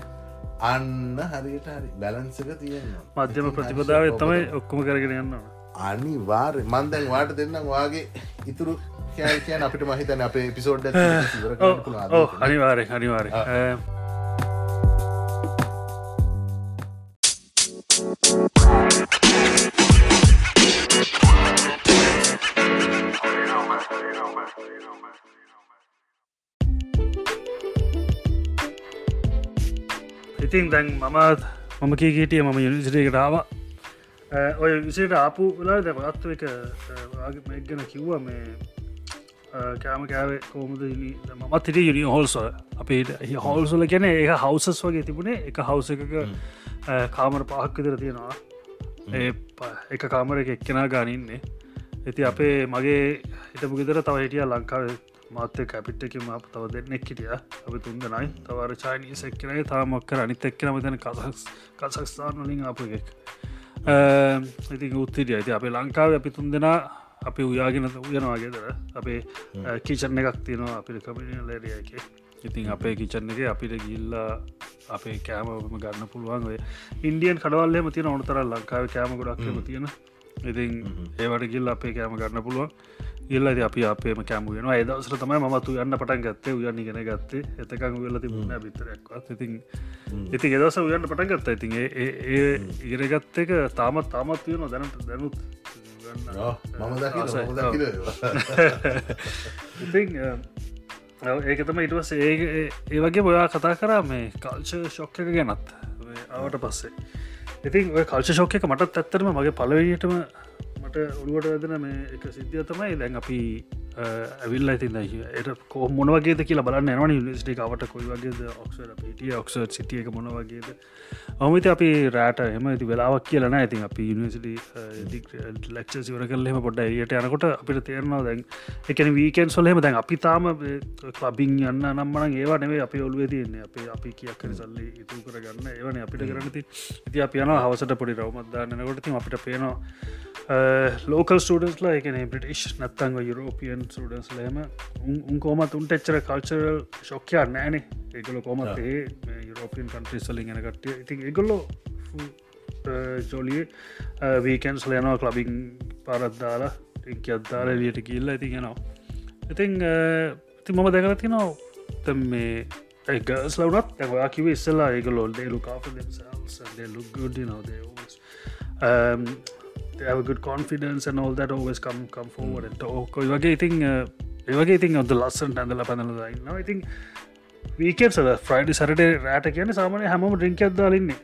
A: අන්න හරියට හරි. බැලන්සක තියෙන
B: මධ්‍යම ප්‍රතිපදාව තමයි ඔක්කොම කරගෙන යන්නවා
A: අනිවාර් මන්දැන් වාට දෙන්නම් වාගේ ඉතුරු කියන් අපිට මහිතන අපේ පිසෝඩ්
B: අනිවාරය අනිවාරය ඉතින් දැන් මමත් මම කීකීටිය මම යුනිසිටේකටාව ඔය විසට ආපු වෙලා ද පත්ව එක මේ ගැන කිව්ව මේ කෑම කෑවේ කෝමද මත් හිට යුනි හෝල්සොල අපේට හෝල්සොල ගැන ඒ හවසස් වගේ තිබුණේ. එක හවස එකක කාමර පහක් විතර තියෙනවා. ඒ එක කාමර එක එක්කෙනා ගානන්නේ ඇති අපේ මගේ හිටපු ගෙදර තව හිටිය ලංකාව. මාත්‍ය කැපිට්ටක ම තව දෙන්නෙක් හිටිය. අපි තුන් දෙනයි තවර චානී සැක්කනයි තාමක්කර අනිත් එක්කනම තැන කසක් කසක්ස්ථාන වලින් අප එකක් ඉති උත්තිරිය ඇති අපේ ලංකාව අපි තුන් දෙනා අපි උයාගෙන උයනවාගේදර අපේ කීචන්න එකක් තියෙනවා අපිට කමිනිය ලේරිය එක. ඉතින් අපේ කිචන්න එක අපිට ගිල්ලා අපේ කෑමම ගන්න පුළුවන්. ඉන්ඩියන් කඩවල්ලම තියෙන ඕනතර ලංකාව කෑම ගොඩක්ම තියෙන. ඉතින් ඒවට ගිල් අපේ කෑම ගන්න පුළුවන් ඉල්ලද අපි අපේම කෑම වෙන ඒදවසර තමයි මතු යන්න පටන් ගත්තේ උයන්න ගෙන ගත්තේ. එතකං වෙල තිබුණ බිතරක්වත් ඉතින් ඉති එදස උයන්න පටන් ගත්ත. ඉතින් ඒ ඉරගත්ත එක තාමත් තාමත් තියෙන දැනට දැනුත් [laughs] ඉතින් ඒක තම ඉටවස ඒ ඒ වගේ බොයා කතා කරා මේ කල්ච ශොක්ක ගැනත්. ආවට පස්සේ. ඉතින් කල්ච ශෝක්ක මටත් ඇත්තරම මගේ පලවීටම මට ඔළුවට වැදන මේ එක සිද්ධිය තමයි දැන් අපි ඇවිල් ඇති එට කෝ මොනවගේ කියලා බලන්න නවන නිස්ටිකාවට කොයි වගේ ඔක්සර පිටිය ඔක්සර් සිටිය එක මොනවගේද ඔමත අපි රෑට එම ඇති වෙලාවක් කියලන ඇතින් අපි යනිසිටි ලක්ෂ සිවර කල්හෙම පොඩ එයට යනකොට අපිට තේරනවා දැන් එකන වීකෙන් සොල්හෙම දැන් අපි තාම ලබින් යන්න නම්මන ඒවා නෙවේ අපි ඔලුවේ තියන්නේ. අපේ අපි කියක් කර සල්ලි ඉතු කරගන්න ඒවන අපිට කරනති ඉති අප යන හවසට පොඩි රවමත්දාන්නනකොට තින් අපිට පේනවා ලෝකල් ස්ටඩන්ස්ලා එකන බ්‍රටිෂ් නත්තංග යුරෝපියන් සඩන්ස් ලහෙම උන් කෝමත් උන්ට එච්චර කල්චරල් ශොක්කයා නෑනේ ඒගල කොමත් යුරෝපියන් කන්ට්‍රිස්සලින් එන කටිය ඉතින් එගොල්ලො ජොලිය වීකන්ස් ලයනවා කලබින් පරත්දාලා ටික අද්දාල එලියට කියල්ල ඇති ගෙනවා ඉතිං ති මම දැකලති නවා තැම් මේ ඒගස් ලවනත් ඇවා කිව ඉස්සල්ලා ඒක ලොල්ඩේ ලුකාප දෙමසල්ස් look good you know have a good confidence and all that always come come forward and talk. ඔය වගේ ඉතින් ඒවගේ ඉතින් ඔද ලස්සන් ඇඳල පැඳල න්න ඉතින් වීකෙන් සද ෆ්‍රයිඩ සරට රෑට කියන සාමනය හැම ඩිංක අදදාලන්නේ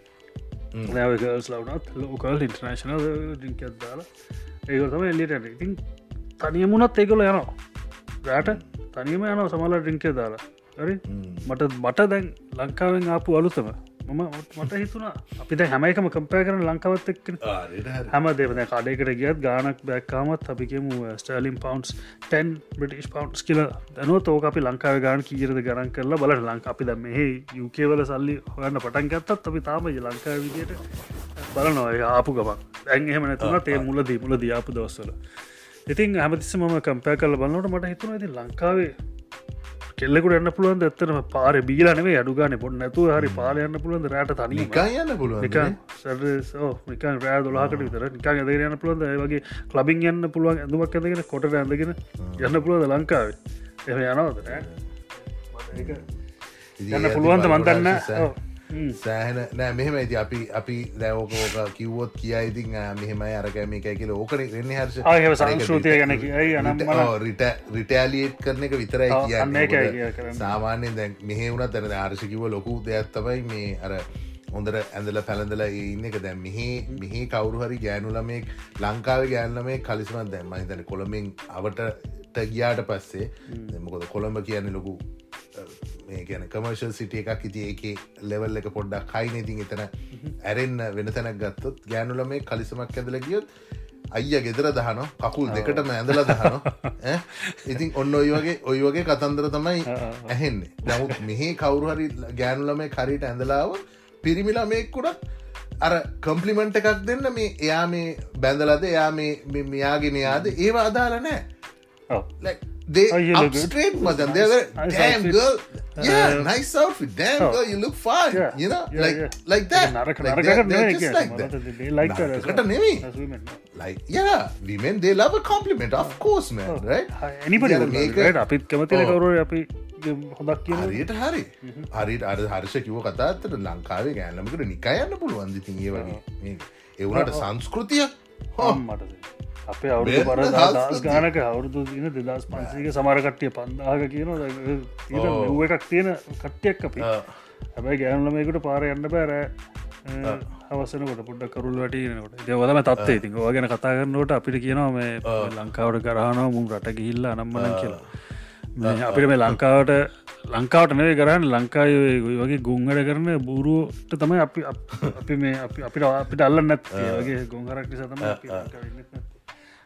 B: නැවගස් ලවනත් ලෝකල් ඉන්ටර්නශනල් ඩිංක අදදාලා ඒකතම එල්ලිට ඉතින් තනියමුණත් ඒකොල යනවා රෑට තනියම යන සමල ඩිංකය දාලා හරි මට මට දැන් ලංකාවෙන් ආපු අලුතම මම මට හිතුනා අපිට හැමයිකම කම්පය කරන ලංකාවත් එක් හැම දෙවන කඩයකට ගියත් ගානක් බැක්කාමත් අපිකම ස්ටර්ලිම් පවන්ස් 10 බ්‍රටිස් පවන්ස් කියල දැනුව තෝක අපි ලංකාව ගාන කීරද ගරන් කරලා බල ලංක අපි ද මෙහ යුකේවල සල්ලි හොයන්න පටන් ගත්තත් අපි තාම ලංකා විදියට බලනොය ආපු ගමක් දැන් එහෙම නැතුන තේ මුලදී මුල දයාපු දවස්සල ඉතින් හැමතිස මම කම්පය කල බලන්නට මට හිතුන ඇති ලංකාවේ කෙල්ලෙකුට එන්න පුළුවන් ඇත්තනම පාර බීලනේ අඩුගාන පොඩ නැතු හරි පාලයන්න පුළුවන් රට තනි
A: යන්න පුළුවන්
B: නිකන් රෑ දොලාකට විතර. නිකන් ඇද යන්න පුළුවන් වගේ කලබින් යන්න පුළුවන් ඇඳුමක් ඇදගෙන කොට ඇඳගෙන යන්න පුළුවන්ද ලංකාවේ? එම යනවද? යන්න පුළුවන්ද? මන්දන්න
A: සෑහන නෑ මෙහෙම ඇති අපි අපි දැවකෝක කිව්වොත් කියයිඉතින් මෙහෙමයි අරකැම එකයි කියල ඕකන. වෙන්න හර්ෂ
B: සංස්ෘතිය ගැන කියයි
A: රිට රිටෑලියේට් කරන එක විතරයි කියන්න. සාමාන්‍යෙන් දැන් මෙහෙ වුණත් තැන ආර්ශකිව ලොකු දෙයක්ත්තබයි මේ අර හොඳර ඇඳල පැළඳල ඉන්න එක. දැන් මෙහි මෙහි කවරු හරි ගෑනුලමෙක් ලංකාව ගෑන්නමේ කලිස්මත් දැන් මහිතන කොළමින් අවට ගියාට පස්සේ දෙමකොද කොළඹ කියන්න ලොකු ගැන කමර්ශල් සිටිය එකක් ඉති ඒක ලෙවල් එක පොඩ්ඩක් කයින ඉතින් එතන ඇරෙන්න්න වෙන තැනක් ගත්තොත් ගෑනුල මේ කලිසමක් ඇදල ගියොත් අයිය ගෙදර දහන කකුල් දෙකටම ඇඳල දහන [laughs] ඉතින් ඔන්න ඔයි වගේ ඔයි වගේ කතන්දර තමයි ඇහෙන්නේ. නමුත් මෙහි කවුරු හරි ගෑනුලමේ කරීට ඇඳලාව පිරිමිලාමෙක්කුඩක් අර කම්පලිමෙන්ට් එකක් දෙන්න මේ එයා මේ බැඳලද එයා මේ මෙයාගෙන යාද ඒවා අදාල නෑ they
B: Oh, you
A: up straight madam they're very
B: Nice
A: damn
B: outfit.
A: girl. Yeah
B: Uh,
A: nice outfit. Damn
B: oh.
A: girl you look fine
B: Yeah.
A: you know?
B: Yeah,
A: like
B: yeah.
A: like that. Like they're, they're
B: නෙවෙයි
A: just like that.
B: they like that as well. As women.
A: like yeah women they love a compliment. Of course man
B: Oh.
A: right?
B: එනිපට
A: ඉතින් අර මේක-
B: අපිත් කැමතින
A: Oh.
B: කවරුව අපි හොදක් කියන
A: හරියට හරි. හරිට අර හර්ෂ කිව කතාත්තට ලංකාවේ ගෑනමකට නිකායන්න පුළුවන්දිතින් ඒ වගේ. එවුණට සංස්කෘතිය? හෝ
B: මට අපේ
A: වෙන
B: පර දස් ගානක අවුරුදු දින දෙදස් පන්සේක සමරකට්ටිය පන්දාහක කියන. ව එකක් තියෙන කට්ටියක් අපි. හැබැයි ගෑනුලමයකුට පාර යන්න බෑරෑ අවසනකොට පොඩ්ඩ කරුල් වැටනකොට දෙවදම ඉතින් ඕ ගැන කතා කරන්නට අපිට කියනවා මේ ලංකාවට ගරහනව මුම් රට ගිහිල්ල අනම්මන කියලා. අපිට මේ ලංකාවට ලංකාවට නෙවේ කරන්න ලංකාවේ ඔය වගේ ගුංගඩ කරන බූරුවට තමයි අපි අප- මේ අපි අපිට අපිට අල්ල නැත් වගේ ගොංහරක් නිසා තම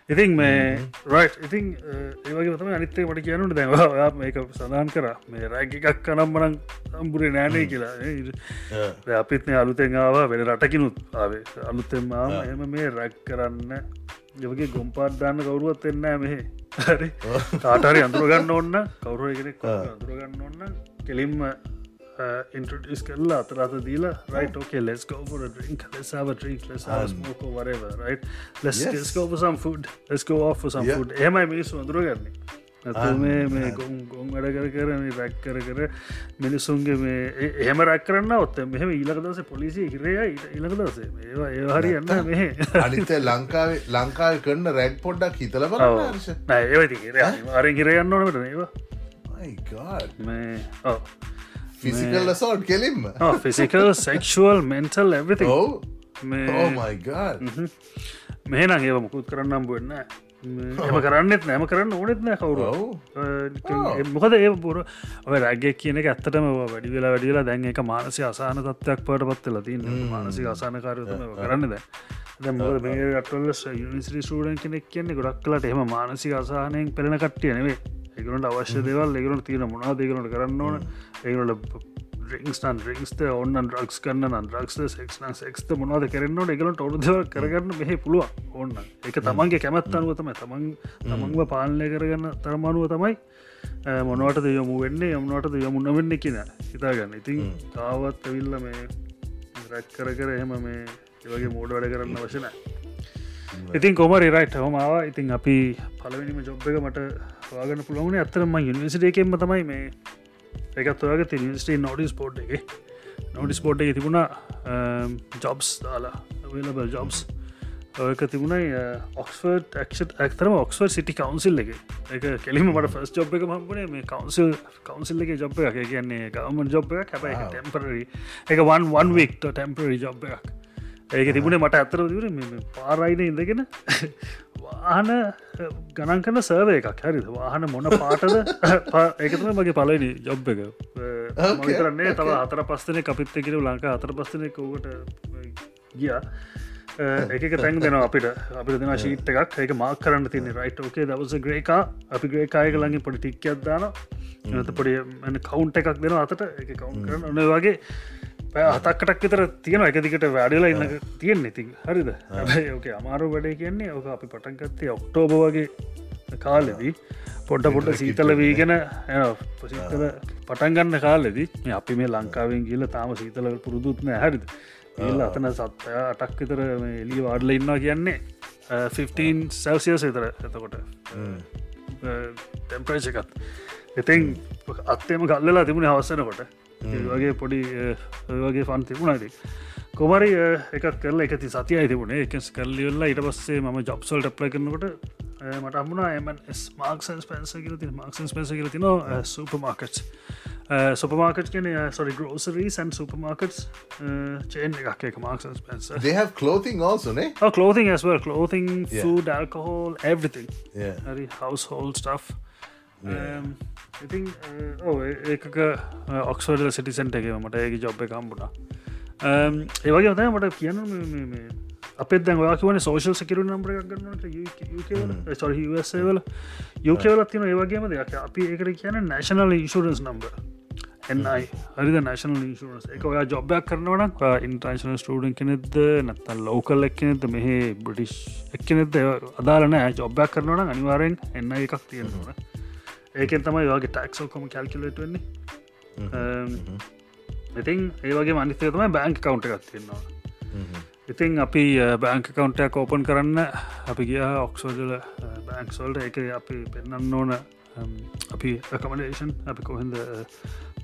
B: ඉතින් මේ රයි් ඉතින් ඒවගේ තම අනිත්තේ මට කියනුට දැවා මේක සඳහන් කර. මේ රැග එකක් කනම්මනං සම්බුරේ නෑනේ කියලා.
A: ආ.
B: දැන් අපිත් මේ අලුතෙන් ආවා වෙන රටකිනුත් ආවේ. අලුතෙන් ආම එම මේ රැක් කරන්න යවගේ ගොම්පාත් දාන්න කවරුවත් එන්න මෙහෙ. හරි. තාටරි අඳුරගන්න ඔන්න කවරුව කෙනෙක් අඳුරගන්න ඔන්න කෙලින්ම ඉන්ටස් කරලා අතර අත දීලා රයිට ෝකේ ලෙස් ගෝපර ඩින්ක් ලෙසාව ට්‍රීක් ලෙස මෝක වරව රයිට ලෙස්
A: Yes.
B: ගෝප සම් ෆුඩ් ලෙස්කෝ ඔ සම්
A: Yeah.
B: ෆුඩ් එමයි මිනිස්සු අඳුරගන්නේ මේ මේ. ගොම් ගොම් වැඩ කර කර මේ රැක් කර කර මිනිස්සුන්ගේ මේ ඒ- එහෙම රැක් කරන්න ඔත්ත මෙහම ඊලක දස පොලිසි හිරය ඉලක දසේ ඒවා [laughs] ඒ හරි යන්න මෙහ.
A: අනිත ලංකාවේ ලංකාව කරන්න රැග් පොඩ්ඩක් හිතල හර්ෂ
B: ඒවති අරෙන් හිරයන්න ඕනට ඒවා? මේ ඕ
A: ෆිසිකල් සෝට් කෙලින්ම
B: ෆිසිකල් සෙක්ෂුවල් මෙන්ටල් ඇවිති
A: ඕමයිගාඩ්
B: මෙහනම් ඒව මුකුත් කරන්නම් වෙන්න එම කරන්නෙත් නෑම කරන්න ඕනෙත් නෑ කවුරු.
A: ඔව්
B: මොකද ඒ පුර ඔය රැග්ගක් කියන එක ඇත්තටම වැඩි වෙලා වැඩිලා දැන් එක මානසි අසාන තත්වයක් පට පත්වෙලා තින් මානසි අසානකාරයතම කරන්න දැ දැ රටවල යනිසිරි සූඩන් කෙනෙක් කියන්නේ ගොඩක් කලට එහම මානසි අසානයෙන් පෙළෙන කට්ටිය ඒකනට අවශ්‍ය දේවල් ඒකනට තියෙන මොනා දෙකනට කරන්න ඕන? ඒකනට රිින්ස්ටන් රිින්ස්ත ඔන්න ්‍රක්ස් කන්න ්‍රක්ස් සෙක්න සෙක්ස්ත මොනාද කරන්න එකලට ඔුදව කරගන්න මෙහ පුළුව ඔන්න එක තමන්ගේ කැමත් අනුව තමයි. තමන් තමන්ව පාලනය කරගන්න තරමනුව තමයි මොනවටද යොමු වෙන්නේ යමුණට යමුණ වෙන්න කියන හිතාගන්න. ඉතින් තාවත් ඇවිල්ල මේ රැක් කර කර එහෙම මේ ඒවගේ මෝඩ වැඩ කරන්න වශන ඉතින් කොමරි රයිට් හොමාව ඉතින් අපි පලවෙනිම ජොබ් එක මට වාගන්න පුළුවන ඇත්තරම යුනිසිට එකෙන්ම තමයි මේ එකත් ඔයාග ති නිස්ටේ නෝඩිස් පෝට් එක. නෝඩිස් පෝට් එක තිබුණා ජොබ්ස් දාලා වලබල් ජොබ්ස් ඔයක තිබුණයි ඔක්ස්ෆර්ඩ් ක්ෂ ඇක්තරම ඔක්ස්වර් සිටි කවන්සිල් එක. එක කෙලිම මට ෆස් ජොබ් එක මම්පුනේ මේ කවන්සිල් කවන්සිල් එක ජොබ් එක කියන්නේ ගවමන් ජොබ් එක හැබයි. ටෙම්පරරි එක වන් වන් වික්ට ටෙම්පරරි ජොබ් එකක් ඒක තිබුණේ මට ඇතර දිර පාරයින ඉඳගෙන වාහන ගණන් කන්න සර්ව එකක්. හරිද? වාහන මොන පාටද? [laughs] ඒකතම මගේ පලනි ජොබ් එක. මතරන්නේ තව අතර පස්සන කපිත්ත කිරව ලංකා අතර පස්සන කවට ගිය. ඒක තැන් දෙන අපිට. අපි දෙන ශීට් එකක්. ඒක මාක් කරන්න තින්නේ. රයිට් ෝකේ දවස ග්‍රේකා අපි ග්‍රේකායක ලඟින් පොඩි ටික්කයක් දාන එත පොඩි කවුන්් එකක් දෙන අතට. එක කවුන් කරන ඔන වගේ හතක්කටක් විතර තියෙන එක දිකට වැඩලා ඉන්න තියෙන් ඉති හරිද? හැබයි ඕක අමාරු වැඩේ කියන්නේ ඕක අපි පටන්ගත්තේ ඔක්ටෝබ වගේ කාලෙදී. පොඩ්ඩ පොඩ්ඩ සීතල වීගෙන සීතල පටන්ගන්න කාලෙදී අපි මේ ලංකාවෙන් කියල තාම සීතල පුරුදුත්න හැරිද? ඒල්ල අතන සත්ය අටක් විතර එලි වාඩල ඉන්නවා කියන්නේ 15 සැල්සියස් විතර. එතකොට ටෙම්පරේච එකත්. ඉතින් අත්තේම කල්ලලා තිබුණ අවස්සනකොට වගේ පොඩි ඒ වගේ ෆන් තිබුණයිති කොමරි එකක් කරලා එකති සතිය තිබුණේ එකස් කරලිවෙල්ලා ඉට පස්සේ ම ජොබ්සල් ටප්ල කරනකොට මට අම්මුණ එම මාක්සන් පන්ස කියල ති මාක්සන් පෙන්ස කියල තින සුපමාකට් සුපමාකට් කියන සොරි ගෝසරී සන් සුපමාකට් චේන් එකක් එක මාක්සන් පෙන්ස
A: they have clothing also ne
B: Oh, clothing as well. Clothing,
A: Yeah.
B: food, alcohol, everything.
A: yeah
B: Very household stuff. Um, Oh, ඒකක ඔක්ස්වර්ඩ සිටිසන්ට එක මට ඒක ජොබ් එක කම්බුණා ඒවගේ තයි මට කියන්න අපේ දැන් ඔයාකිවන සෝෂල් සකිරු නම්බර ගන්නට සො වල? යුකවලත් තින ඒවගේම දෙයක්. අපි ඒකට කියන නැශනල් ඉන්ශරන්ස් නම්බර එන්නයි හරිද? නැශනල් ඉන්ශරන්ස් එක ඔයා ජොබ්යක් කරනවන ඉන්ටර්ශනල් ස්ටඩන් කෙනෙද නැත්තල් ලෝකල් එක්කනෙද මෙහ බ්‍රටිෂ් එක්කනෙද අදාලන ජොබ්යක් කරනවන අනිවාරෙන් එන්න එකක් තියෙනවන ඒකෙන් තමයි වගේ ටක්සෝකොම කැල්කිලට වෙන්නේ. ඉතින් ඒවගේ මනිතය තමයි බෑංක් කවුන්ට තියෙනවා. ඉතින් අපි බෑංක කවුන්ටයක් ඕපන් කරන්න අපි ගිය ඔක්සෝජල බෑංක්සෝල්ට එක අපි පෙන්න්න ඕන අපි කමඩේෂන් අපි කොහෙද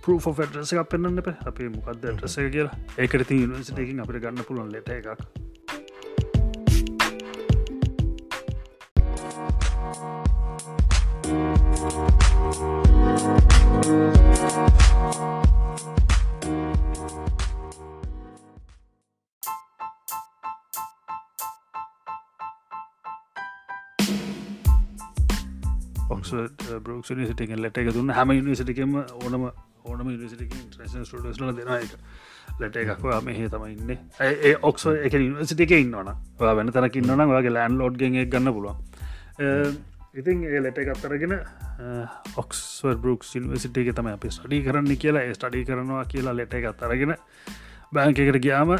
B: පරෝ ෆෙඩ්‍රස එකක් පෙන්න්න එප. අපි මොකක්ද ට්‍රස කියලා. ඒකරති නිවසිටකින් අපිට ගන්න පුළුවන් ලෙට එකක් බ්‍රෝක් නිසිටක ලෙට එක දුන්න හැම නිසිටකම ඕනම ඕනම නිසිට ට්‍රේෂන් ටඩස්ල දෙන එක ලෙට එකක්වා මෙහේ තමයි ඉන්න ඒ ඔක්ස එක නිසිට එක ඉන්නවන වෙන තැනක ඉන්නන වගේ ලෑන් ලෝඩ් ගෙ ගන්න පුළුවන් ඉතින් ඒ ලෙට එකත් අරගෙන ඔක්ස්වර් බරුක් සිල්වසිට එක තම අපි ස්ටඩි කරන්න කියලා. ස්ටඩි කරනවා කියලා ලෙට එකත් අරගෙන බෑංක එකට ගියාම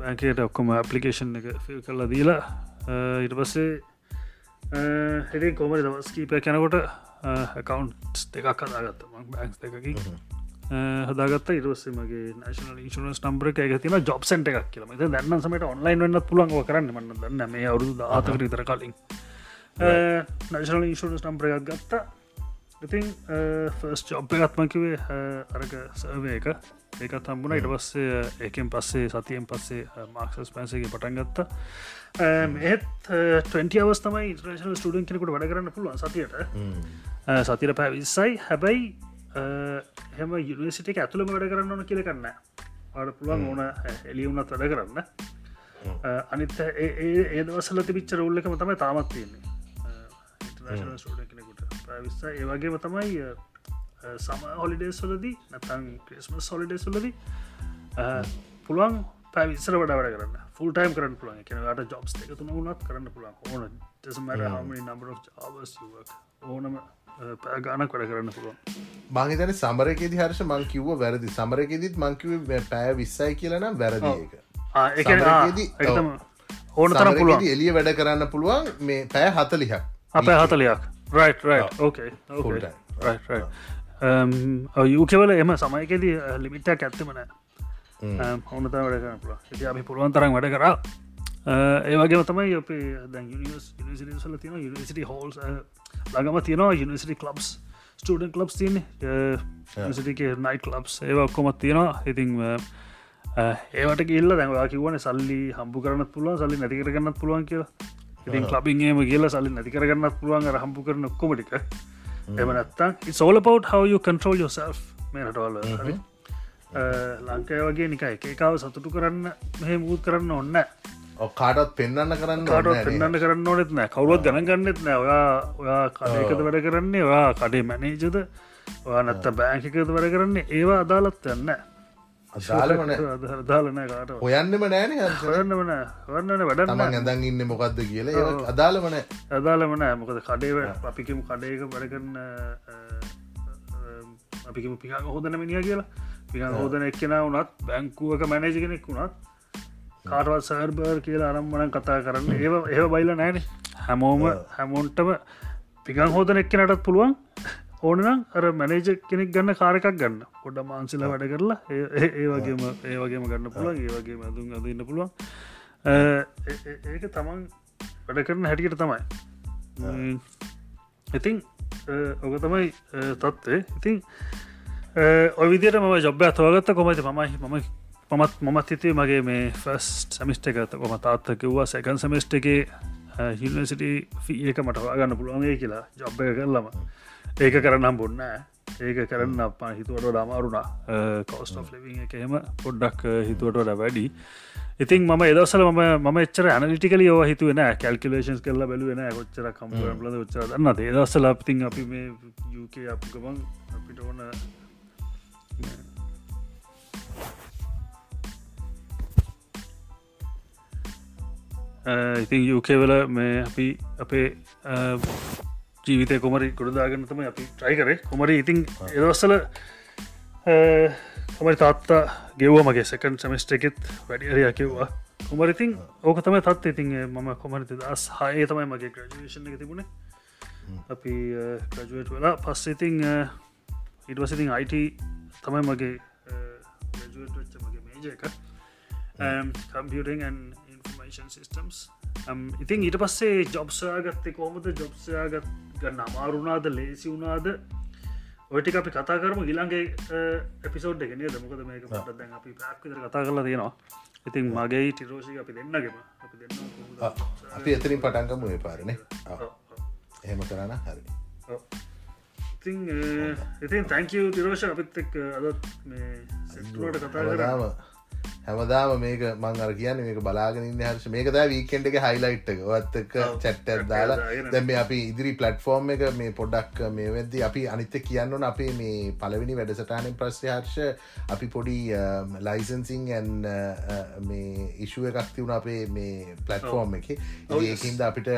B: බෑන්කයට ඔක්කොම ඇපලිකේෂන් එක ෆිල් කරලා දීලා ඉට පස්සේ හිටි කොමරි දවස් කීපය කැනකොට කවන්් දෙකක් කදාගත්ත බැංක්ස් දෙකකින් හදාගත්ත. ඉරවස්සේ මගේ නශනල් ඉන්ශනස් නම්බර එක තින ජොබ් සට එකක් කියලම දන්න සමට ඔන්ලයින් වන්න පුළන්ව කරන්න මන්න දන්න මේ අවුදු ආතකට ඉතර කලින් නශනල් ඉන්ශනස් නම්බර එකක් ගත්තා. ඉතින් ෆස් ජොබ් එකත්මකිවේ අරක සර්වය එක. ඒකත් හම්බුණ. ඉට පස්සේ ඒකෙන් පස්සේ සතියෙන් පස්සේ මාක්සස් පැන්සගේ පටන් ගත්තා. ඒත් 20 අවස් තමයි ඉන්ට්‍රේශන ස්ටඩන් කෙනෙකුට වැඩ කරන්න පුළුවන් සතියට. සතිර පැ විස්සයි. හැබැයි හෙම යුනිසිටික ඇතුළම වැඩ කරන්න ඕන කියල කන්න අට පුළුවන් ඕන එලියවුනත් වැඩ කරන්න. අනිත් ඒ දවසල තිබිච්ච රුල්ලකම තමයි තාමත් තියන්නේ කෙනෙකුට. ප්‍රවිස්ස ඒවගේම තමයි සම හොලිඩේ සොලදී නැතන් ක්‍රස්ම සොලිඩේ සොලදී පුළුවන් පැවිස්සර වඩ වැඩ කරන්න. ෆුල් ටයිම් කරන්න පුළන් කෙනට ජොබ්ස් එක තුන වුණත් කරන්න පුළන් ඕන. ටෙසමට හමනි නම්බර ඕනම ගානක් වැඩ කරන්න පුළුවන්.
A: මංහිතන සමරකෙදි හර්ෂ මං කිව්ව වැරදි. සමරකෙදිත් මංකිව පැය විස්සයි කියලනම් වැරදි එක.
B: ඕන තර පුළුවන්.
A: එලිය වැඩ කරන්න පුළුවන් මේ පැය හතලිහක්
B: අප හතලයක් රයි් රයි් ඕකේ යුකවල එම සමයකෙදී ලිමිට්ටක් ඇත්තමන හොනත වැඩ කරන්න පුළ ඇති අපි පුළුවන් තරම් වැඩ කරා. ඒවගේ තමයි අප නිස් නිසිටිසල තින නිසිටි හෝල්ස් ළඟම තියෙනවා යනිසිටි කලබ්ස් ස්ටඩන් කලබ්ස් තියන සිටික නයිට ලබ්ස් ඒව ඔක්කොමත් තියෙනවා. ඉතිං ඒවට කියල්ල දැවා කිවන සල්ලි හම්පු කරන්න පුළුවන් සල්ලි නැතිකරගන්නත් පුළුවන් කියලා ඉතින් ලබින්ගේම කියල සල්ලි නැතිකරගන්නත් පුළුවන්. හම්පු කරන ඔක්කොමටික එම නැත්තන් සෝල පවට් how you control yourself. මේ නටවල හරි? ලංකාය වගේ නික එකකාව සතුටු කරන්න මෙහ මුූත් කරන්න ඔන්න
A: කාටත් පෙන්න්න කරන්න
B: කාට පෙන්න්න කරන්න ඕනෙත් නෑ කවරුවත් ගන ගන්නෙත් නෑ ඔයා ඔයා කඩයකද වැඩ කරන්නේ? ඔයා කඩේ මැනේජද ඔයා නැත්ත බෑංකිකද වැඩ කරන්නේ? ඒවා අදාලත් යන්න
A: අදාලමන [laughs]
B: අදාලන කාට
A: ඔයන්නම නෑන
B: හරන්නමන වන්නන වැඩන්න
A: ඇඳන් ඉන්න මොකක්ද කියලා. අදාලමන
B: අදාලමන මොකද කඩේ අපිකම කඩේක වැඩගන්න අපිකම පිහා හෝදන මිනිිය කියලා. පිහා හෝදන එක්කෙන වනත් බැංකුවක මැනේජ කෙනෙක් වුණත් කාටවත් සර්බර් කියලා අරම්මන කතා කරන්න ඒ ඒ බයිල නෑන. හැමෝම හැමෝන්ටම පිකන් හෝදන එක්කනටත් පුළුවන් ඕනනම් අර මැනේජ කෙනෙක් ගන්න කාරකක් ගන්න. පොඩ මාන්සිල වැඩ කරලා ඒ වගේම ඒ වගේම ගන්න පුළුවන් ඒ වගේ ඇඳුම් අදන්න පුළුවන්. ඒක තමන් වැඩ කරන හැටියට තමයි. ඉතින් ඔක තමයි තත්වේ ඉතින් ඔය විදියට ම ජොබ්බ අතවගත්ත කොමයිති මමයි මම මමත් මොමත් හිතේ මගේ මේ ෆස්ට සමිස්ට එකත කොම තාත්ත කිව්වා සැකන් සමිස්ට එක හිල්සිට ඒක මට ගන්න පුළුවන්ගේ කියලා ජොබ් එක කරලම ඒක කරන්නම් බොන්න ඒක කරන්න අපා හිතුවට ඩමාරුණා කෝස්ට ලවිං එකහෙම පොඩ්ඩක් හිතුවටට වැඩි ඉතින් ම එදසල ම ම එච්චර ඇනලිටිකල යෝ හිතුවෙන කල්කලේෂන්ස් කරලා බැලුවෙන කොච්චර කම්ප ලද ච්චර දන්න ඒදස්සල අපතින් අපි මේ යුක අපගමන් අපිට ඕන ඉතින් යුකේවල මේ අපි අපේ ජීවිතය කොමරි ගොඩදාගන්නතම අපි ට්‍රයි කරේ. කොමරි ඉතින් එදවස්සල කොමරි තාත්තා ගෙව්ව මගේ සකන් සමස්ට එකෙත් වැඩිරයා කිව්වා කොමරිතින් ඕක තම තත් ඉතින් මම කොමරිති දස් හය තමයි මගේ ග්‍රජවේශන එක තිබුණේ. අපි ග්‍රජුවට් වෙලා පස්ස ඉතිං ඉටවසිතින් අයිට තමයි මගේ මගේ මේජ එක. කම්පියටෙන් ඉන්ෆර්මේෂන් සිිස්ටම්ස් ඉතින් ඊට පස්සේ ජොබ්සයාගත්තේ කෝමද ජොබ්සයාගත් ගන්න අමාරුණාද ලේසි වුණාද? ඔටික අපි කතා කරම ගිලන්ගේ එපිසෝඩ් එකන දමකද මේක පට දැන් අපි පැක්විතර කතා කරලා තියෙනවා. ඉතින් මගේ ටිරෝෂි අපි දෙන්නගෙම. අපි දෙන්න
A: අපි එතරින් පටන්ගම මේ පාරණය එහෙම කරන්න හරි.
B: ඉතින් ඉතින් තැංකව තිරෝෂ. අපිත් එක් අදත් මේ සෙට්ලට කතා කරාව
A: හැමදාම මේක මං අර කියන්න මේක බලාගෙන හර්ෂ මේක දෑ වීකෙන්ඩ එක හයිලයිට් එක. ඔත්තක චැට්ට දාලා දැම අපි ඉදිරි පලට්ෆෝර්ම් එක මේ පොඩ්ඩක් මේ වෙද අපි අනිත කියන්නන අපේ මේ පලවෙනි වැඩසටානෙන් ප්‍රස්්‍ය හර්ෂ අපි පොඩි ලයිසන්සිං ඇන් මේ ඉශුව එකක් තිවුණ අපේ මේ පලට්ෆෝර්ම් එක. ඒකින්ද අපිට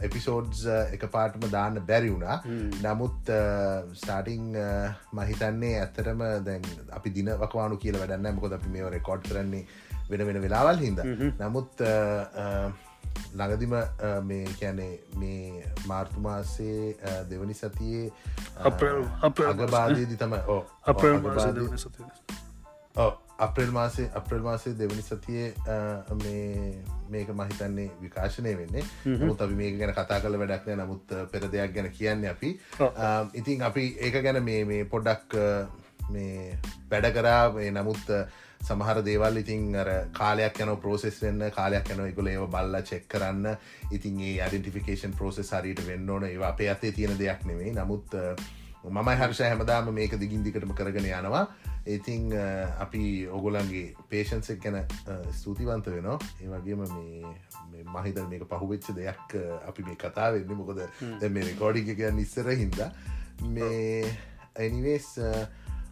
A: එපිසෝඩ්ස් එක පාටම දාන්න බැරි වුණා. නමුත් ස්ටාටිං මහිතන්නේ ඇත්තටම දැන් අපි දින වකවානු කියල වැඩන්න මොකද අපි මේ රෙකෝඩ් කරන්නේ වෙන වෙන වෙලාවල් හිද නමුත් ළඟදිම මේ කැනේ මේ මාර්තු මාසේ දෙවනි සතියේ. අගබාදයේදි තම ඕ
B: අප්‍රේල් මාසේ
A: අප්‍රේල් මාසේ දෙවනි සතියේ මේක මහිතන්නේ විකාශනය වෙන්නේ. නමුත් අපි මේක ගැන කතා කල වැඩක්න නමුත් පෙර දෙයක් ගැන කියන්න අපි. ඉතින් අපි ඒක ගැන මේ පොඩ්ඩක් මේ වැඩ කරා. නමුත් සමහර දේවල් ඉතින් අර කාලයක් යන ප්‍රෝසෙස් වෙන්න කාලයක් යන එකකුල ඒව බල්ල චෙක් කරන්න. ඉතින් ඒ අඩිටිෆිකේෂන් ප්‍රෝසෙස් හරිට වෙන්න ඕන. ඒ අපේ අතේ තියෙන දෙයක් නෙවෙයි නමුත් මමයි හර්ෂ හැමදාම මේක දිගින් දිකටම කරගෙන යනවා. ඉතිං අපි ඔගොලන්ගේ පේෂන්සෙක් ගැන ස්තුතිවන්ත වෙනවා. ඒ වගේම මේ මේ මහිත මේක පහුවෙච්ච දෙයක් අපි මේ කතා වෙන්න. මොකොද මේ රෙකෝඩික කියන්න ඉස්සර හින්ද මේ ඇනිවේස්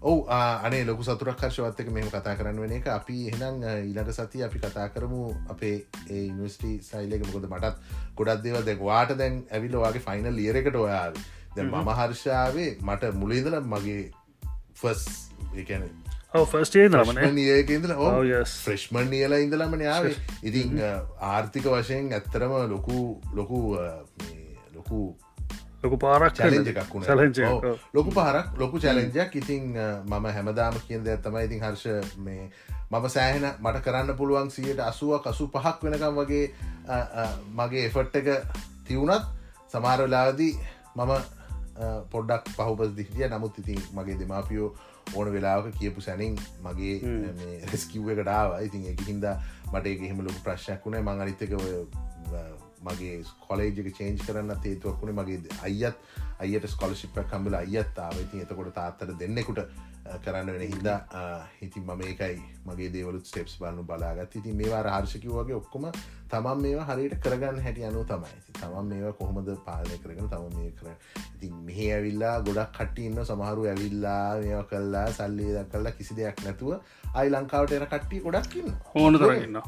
A: ඔවු අනේ ලොකු සතුරක් හර්ෂවත්තක මෙම කතා කරන්න වෙන එක. අපි එහෙනම් ඊළඟ සති අපි කතා කරමු අපේ ඒ ඉනිවස්ටි සයිලක මොකද මටත් ගොඩක් දේව දැක් වාට දැන් ඇවිල්ලවාගේ ෆයිනල් ලියරකට ඔයාව. දැ මම හර්ෂාවේ මට මුලේදල මගේ ෆස්
B: yes.
A: ෆ්‍රෙශ්මන් නියලා ඉඳලම යාවේ ඉතින් ආර්ථික වශයෙන් ඇත්තරම ලොකු ලොකු ලොකු
B: ලොකු පාරක්
A: චලෙන්ජ එකක් වුණ. ලොකු පහරක් ලොකු චලෙන්ජයක් ඉතින් අ, මම හැමදාම කියද ඇත්තමයි ඉතින් හර්ෂ මේ මම සෑහෙන මට කරන්න පුළුවන් සියට අසුව කසු පහක් වෙනකම් වගේ මගේ එෆට් එක තිවුණත් සමාරලාදී මම පොඩ්ඩක් පහුපස් දිහිටිය. නමුත් ඉතින් මගේ දෙමාපියෝ ඕන වෙලාවක කියපු සැනින් මගේ රෙස්කිව් එකටාව ඉතින් එක හින්ද මට එහෙම ලොකු ප්‍රශ්යක් වුණේ. මං අනිත්තක මගේ කොලේජක චේන්ජ් කරන්න තේතුවක් වුණේ මගේ අයිත් අයට ස්කොලශිප්පක් කම්බල අයත් ආවයිති එතකොට තාත්තර දෙන්නෙකුට කරන්න වෙන හිද හිතින් මම ඒකයි මගේ දේවලුත් ස්ටෙප්ස් බලන්නු බලාගත් ඉතින් මේවා රහර්ෂකිව වගේ ඔක්කොම තමන් මේවා හරියට කරගන්න හැටි අනු තමයි. ඉතින් තමන් මේවා කොහොමද පාලනය කරගෙන තම මේ කර ඉතින් මෙහ ඇවිල්ලා ගොඩක් කට්ටිඉන්න සමහරු ඇවිල්ලා මේවා කල්ලා සල්ලි දක් කල්ලා කිසි දෙයක් නැතුව. අයි ලංකාවට එන කට්ටිය ගොඩක්කින්න
B: ඕන තරගන්න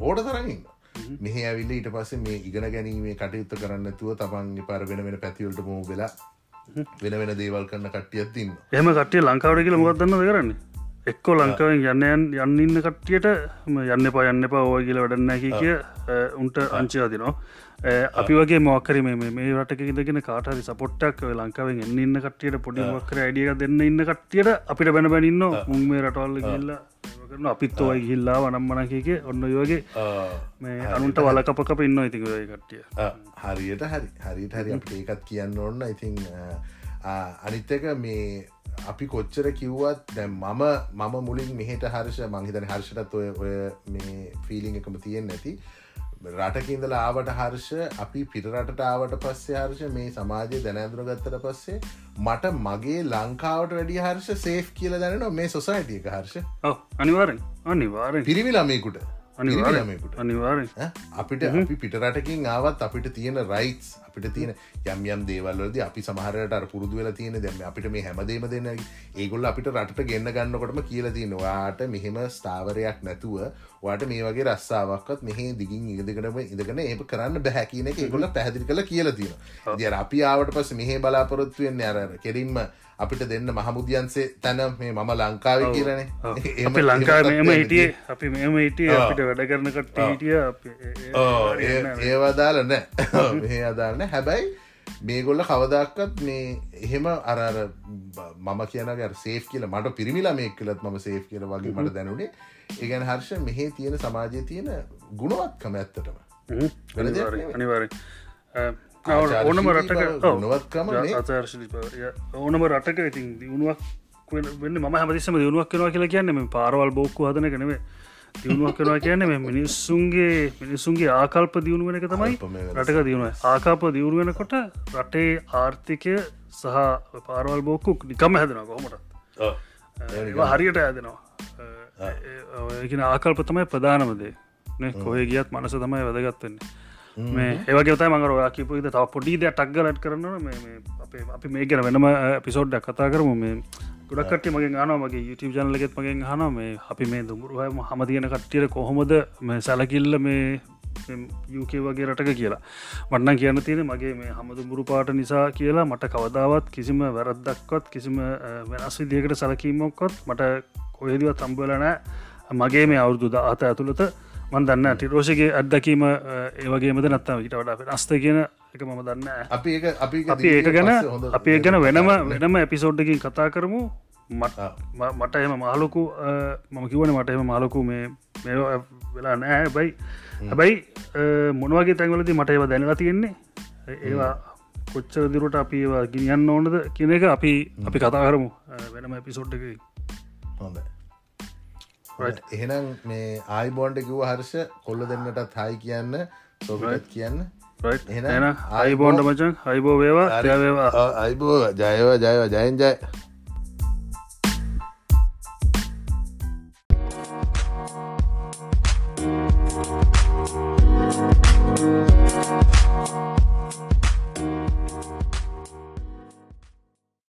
A: ඕඩ තරගන්න මෙහ ඇවිල්ල ඊට පස්සේ මේ ඉගෙන ගැනීමේ කටයුත්ත කරන්න තුව තමන් පර වෙන වෙන පැතිවලට මෝ වෙලා වෙන වෙන දේවල් කරන්න කට්ටියත් තින්න
B: එහම කටිය ලංකාවට කියල මොකක්දන්න කරන්නේ? එක්කෝ ලංකාවෙන් යන්නයන් යන්න ඉන්න කට්ටියට යන්න පා යන්න පා ඕය කියල වැඩන්නැකි කිය උන්ට අංචයාදිනවා අපි වගේ මොක්කර මේ රටක ඉදගෙන කාටහරි සපොට්ටක් ලංකාවෙන් එන්න ඉන්න කට්ටියට පොඩි මොක්කර අඩිය දෙන්න ඉන්න කට්ටියට අපිට බැන බැනින්න මුන් මේ රටවල්ල කියල්ලා කරන අපිත් ඔය ගිල්ලා වනම්මනකක ඔන්න යෝගේ මේ අනුන්ට වලකපක ඉන්න ඉතික ඔය කට්ටිය.
A: හරියට හරි. හරිට හරි ඒකත් කියන්න ඕන්න ඉතිං අනිත්තක මේ අපි කොච්චර කිව්වත් දැම් මම මම මුලින් මෙහට හර්ෂ මංහිතන හර්ෂටත් ඔය ඔය මේ ෆිලිං එකම තියෙන් නැති රටකින්දල ආවට හර්ෂ අපි පිටරට ආවට පස්සේ හර්ෂ මේ සමාජය දැනැදුර ගත්තර පස්සේ මට මගේ ලංකාවට වැඩි හර්ෂ සේෆ් කියල දැනන මේ සොසයිටියක හර්ෂ.
B: අනිවාරෙන් අනිවාරෙන්
A: පිරිමි ළමයකුට
B: අනිවාරෙන්
A: ඈ? අපිට අපි පිටරටකින් ආවත් අපිට තියෙන රයිටස් අපිට තියෙන යම් යම් දේවල්ලද අපි සමහරට පුරුදු වෙලා තියෙන දැම අපිට මේ හැමදේම දෙන්න ඒගොල්ල අපිට රට ගෙන්න්න ගන්නකොටම කියල තියෙන වාට මෙහෙම ස්ථාවරයක් නැතුව වාට මේ වගේ රස්සාාවක්ත් මෙහේ දිගින් ඉදකටම ඉදකන ඒ කරන්න බැහැ කියන එක ඒගොල්ල පැහදිි කළ කියල තියෙන දිය අපි ආවට පස මෙහේ බලාපොරොත්තුවෙන් අර කෙරින්ම අපිට දෙන්න මහමුදියන්සේ තැන මේ මම ලංකාව කියරනේ
B: අපි ලංකාව මෙම හිටියේ අපි මෙම හිටිය අපිට වැඩ කරන කට හිටිය
A: ඒවදාල නෑ. මේ අදාන්න හැබැයි මේගොල්ල කවදක්කත් මේ එහෙම අරර මම කියනගර සේෆ් කියල මට පිරිමිලා මේ කලත් ම සේෆ් කියල වගේ මට දැනුනේ. ඒගැන හර්ෂ මෙහේ තියෙන සමාජය තියෙන ගුණවත්කම ඇත්තටම. වෙන
B: ඕනම රටක
A: බව, ගුණවත්කම නේ.
B: ආචාර්ශ ඕනම රටක ඉතින් දියුණුවක් වෙන්න ම හමතිස්සම දියුණුවක් කෙනවා කියලා කියන්න මේ පාරවල් බෝක්කු හදන කනෙවේ දියුණුවක් කෙනවා කියන්න මේ මිනිස්සුන්ගේ මිනිස්සුන්ගේ ආකල්ප දියුණු වෙන එක තමයි. රටක දියුණුව. ආකාප දියුණු වෙනකොට රටේ ආර්ථිකය සහ පාරවල් බෝක්කුක් නිකම හැදෙන කොහොමට ඒවා හරියට ඇදෙනවා ඒකන ආකල්ප තමයි ප්‍රධානමදේ කොහේ ගියත් මනස තමයි වැදගත්වන්නේ ඒවගේ තයි මඟර ඔයා කිපුද තව පොඩි දෙයක් ටක්ගලට කරන මේ අපේ අපි මේ ගැන වෙනම පිසෝඩ්ඩක් කතා කරමු. මේ ගොඩක්ට මගේ ගන මගේ YouTube ජනලගෙත් මගෙන් හන මේ අපි මේ දුමුරුහම හම තියෙන කට්ටියට කොහොමද මේ සැලකිල්ල මේ යුකේ වගේ රටක කියලා. මටන්න කියන්න තියෙන මගේ මේ හමදු මුරු පාට නිසා කියලා මට කවදාවත් කිසිම වැරද්දක්වත් කිසිම වෙනස් විදිකට සලකීමොක්කොත් මට කොහෙදවත් තම්බලනෑ මගේ මේ අවුරුදු අත ඇතුළත මන් දන්න ටිරෝෂගේ අත්දකීම ඒවගේමද නත්තම ඊට වඩා අස්ත කියන එක මම දන්න
A: අපි අපි
B: අපි ඒක ගැන අපි ගැන වෙනම වෙනම එපිසෝඩ්ඩකින් කතා කරමු. මට එම මාලොකු මම කිවන මට එම මාලොකු මේ මේ වෙලා නෑ බයි හැබැයි මොනවගේ තැන්වලද මට ඒව දැනලා තියෙන්නේ? ඒවා කොච්ච දිරුට අපි ඒවා ගිනියන්න ඕනද කියන එක අපි අපි කතා කරමු වෙනම එපිසෝඩ් එක
A: හොඳ එහෙනම් මේ ආයිබෝන්ඩ කිව හර්ෂ කොල්ල දෙන්නටත් හයි කියන්න සොබත් කියන්න.
B: එන අයිබෝන්ඩ මචන් අයිබෝ වේවා
A: අයිබෝ ජයවා ජයවා ජයන් ජය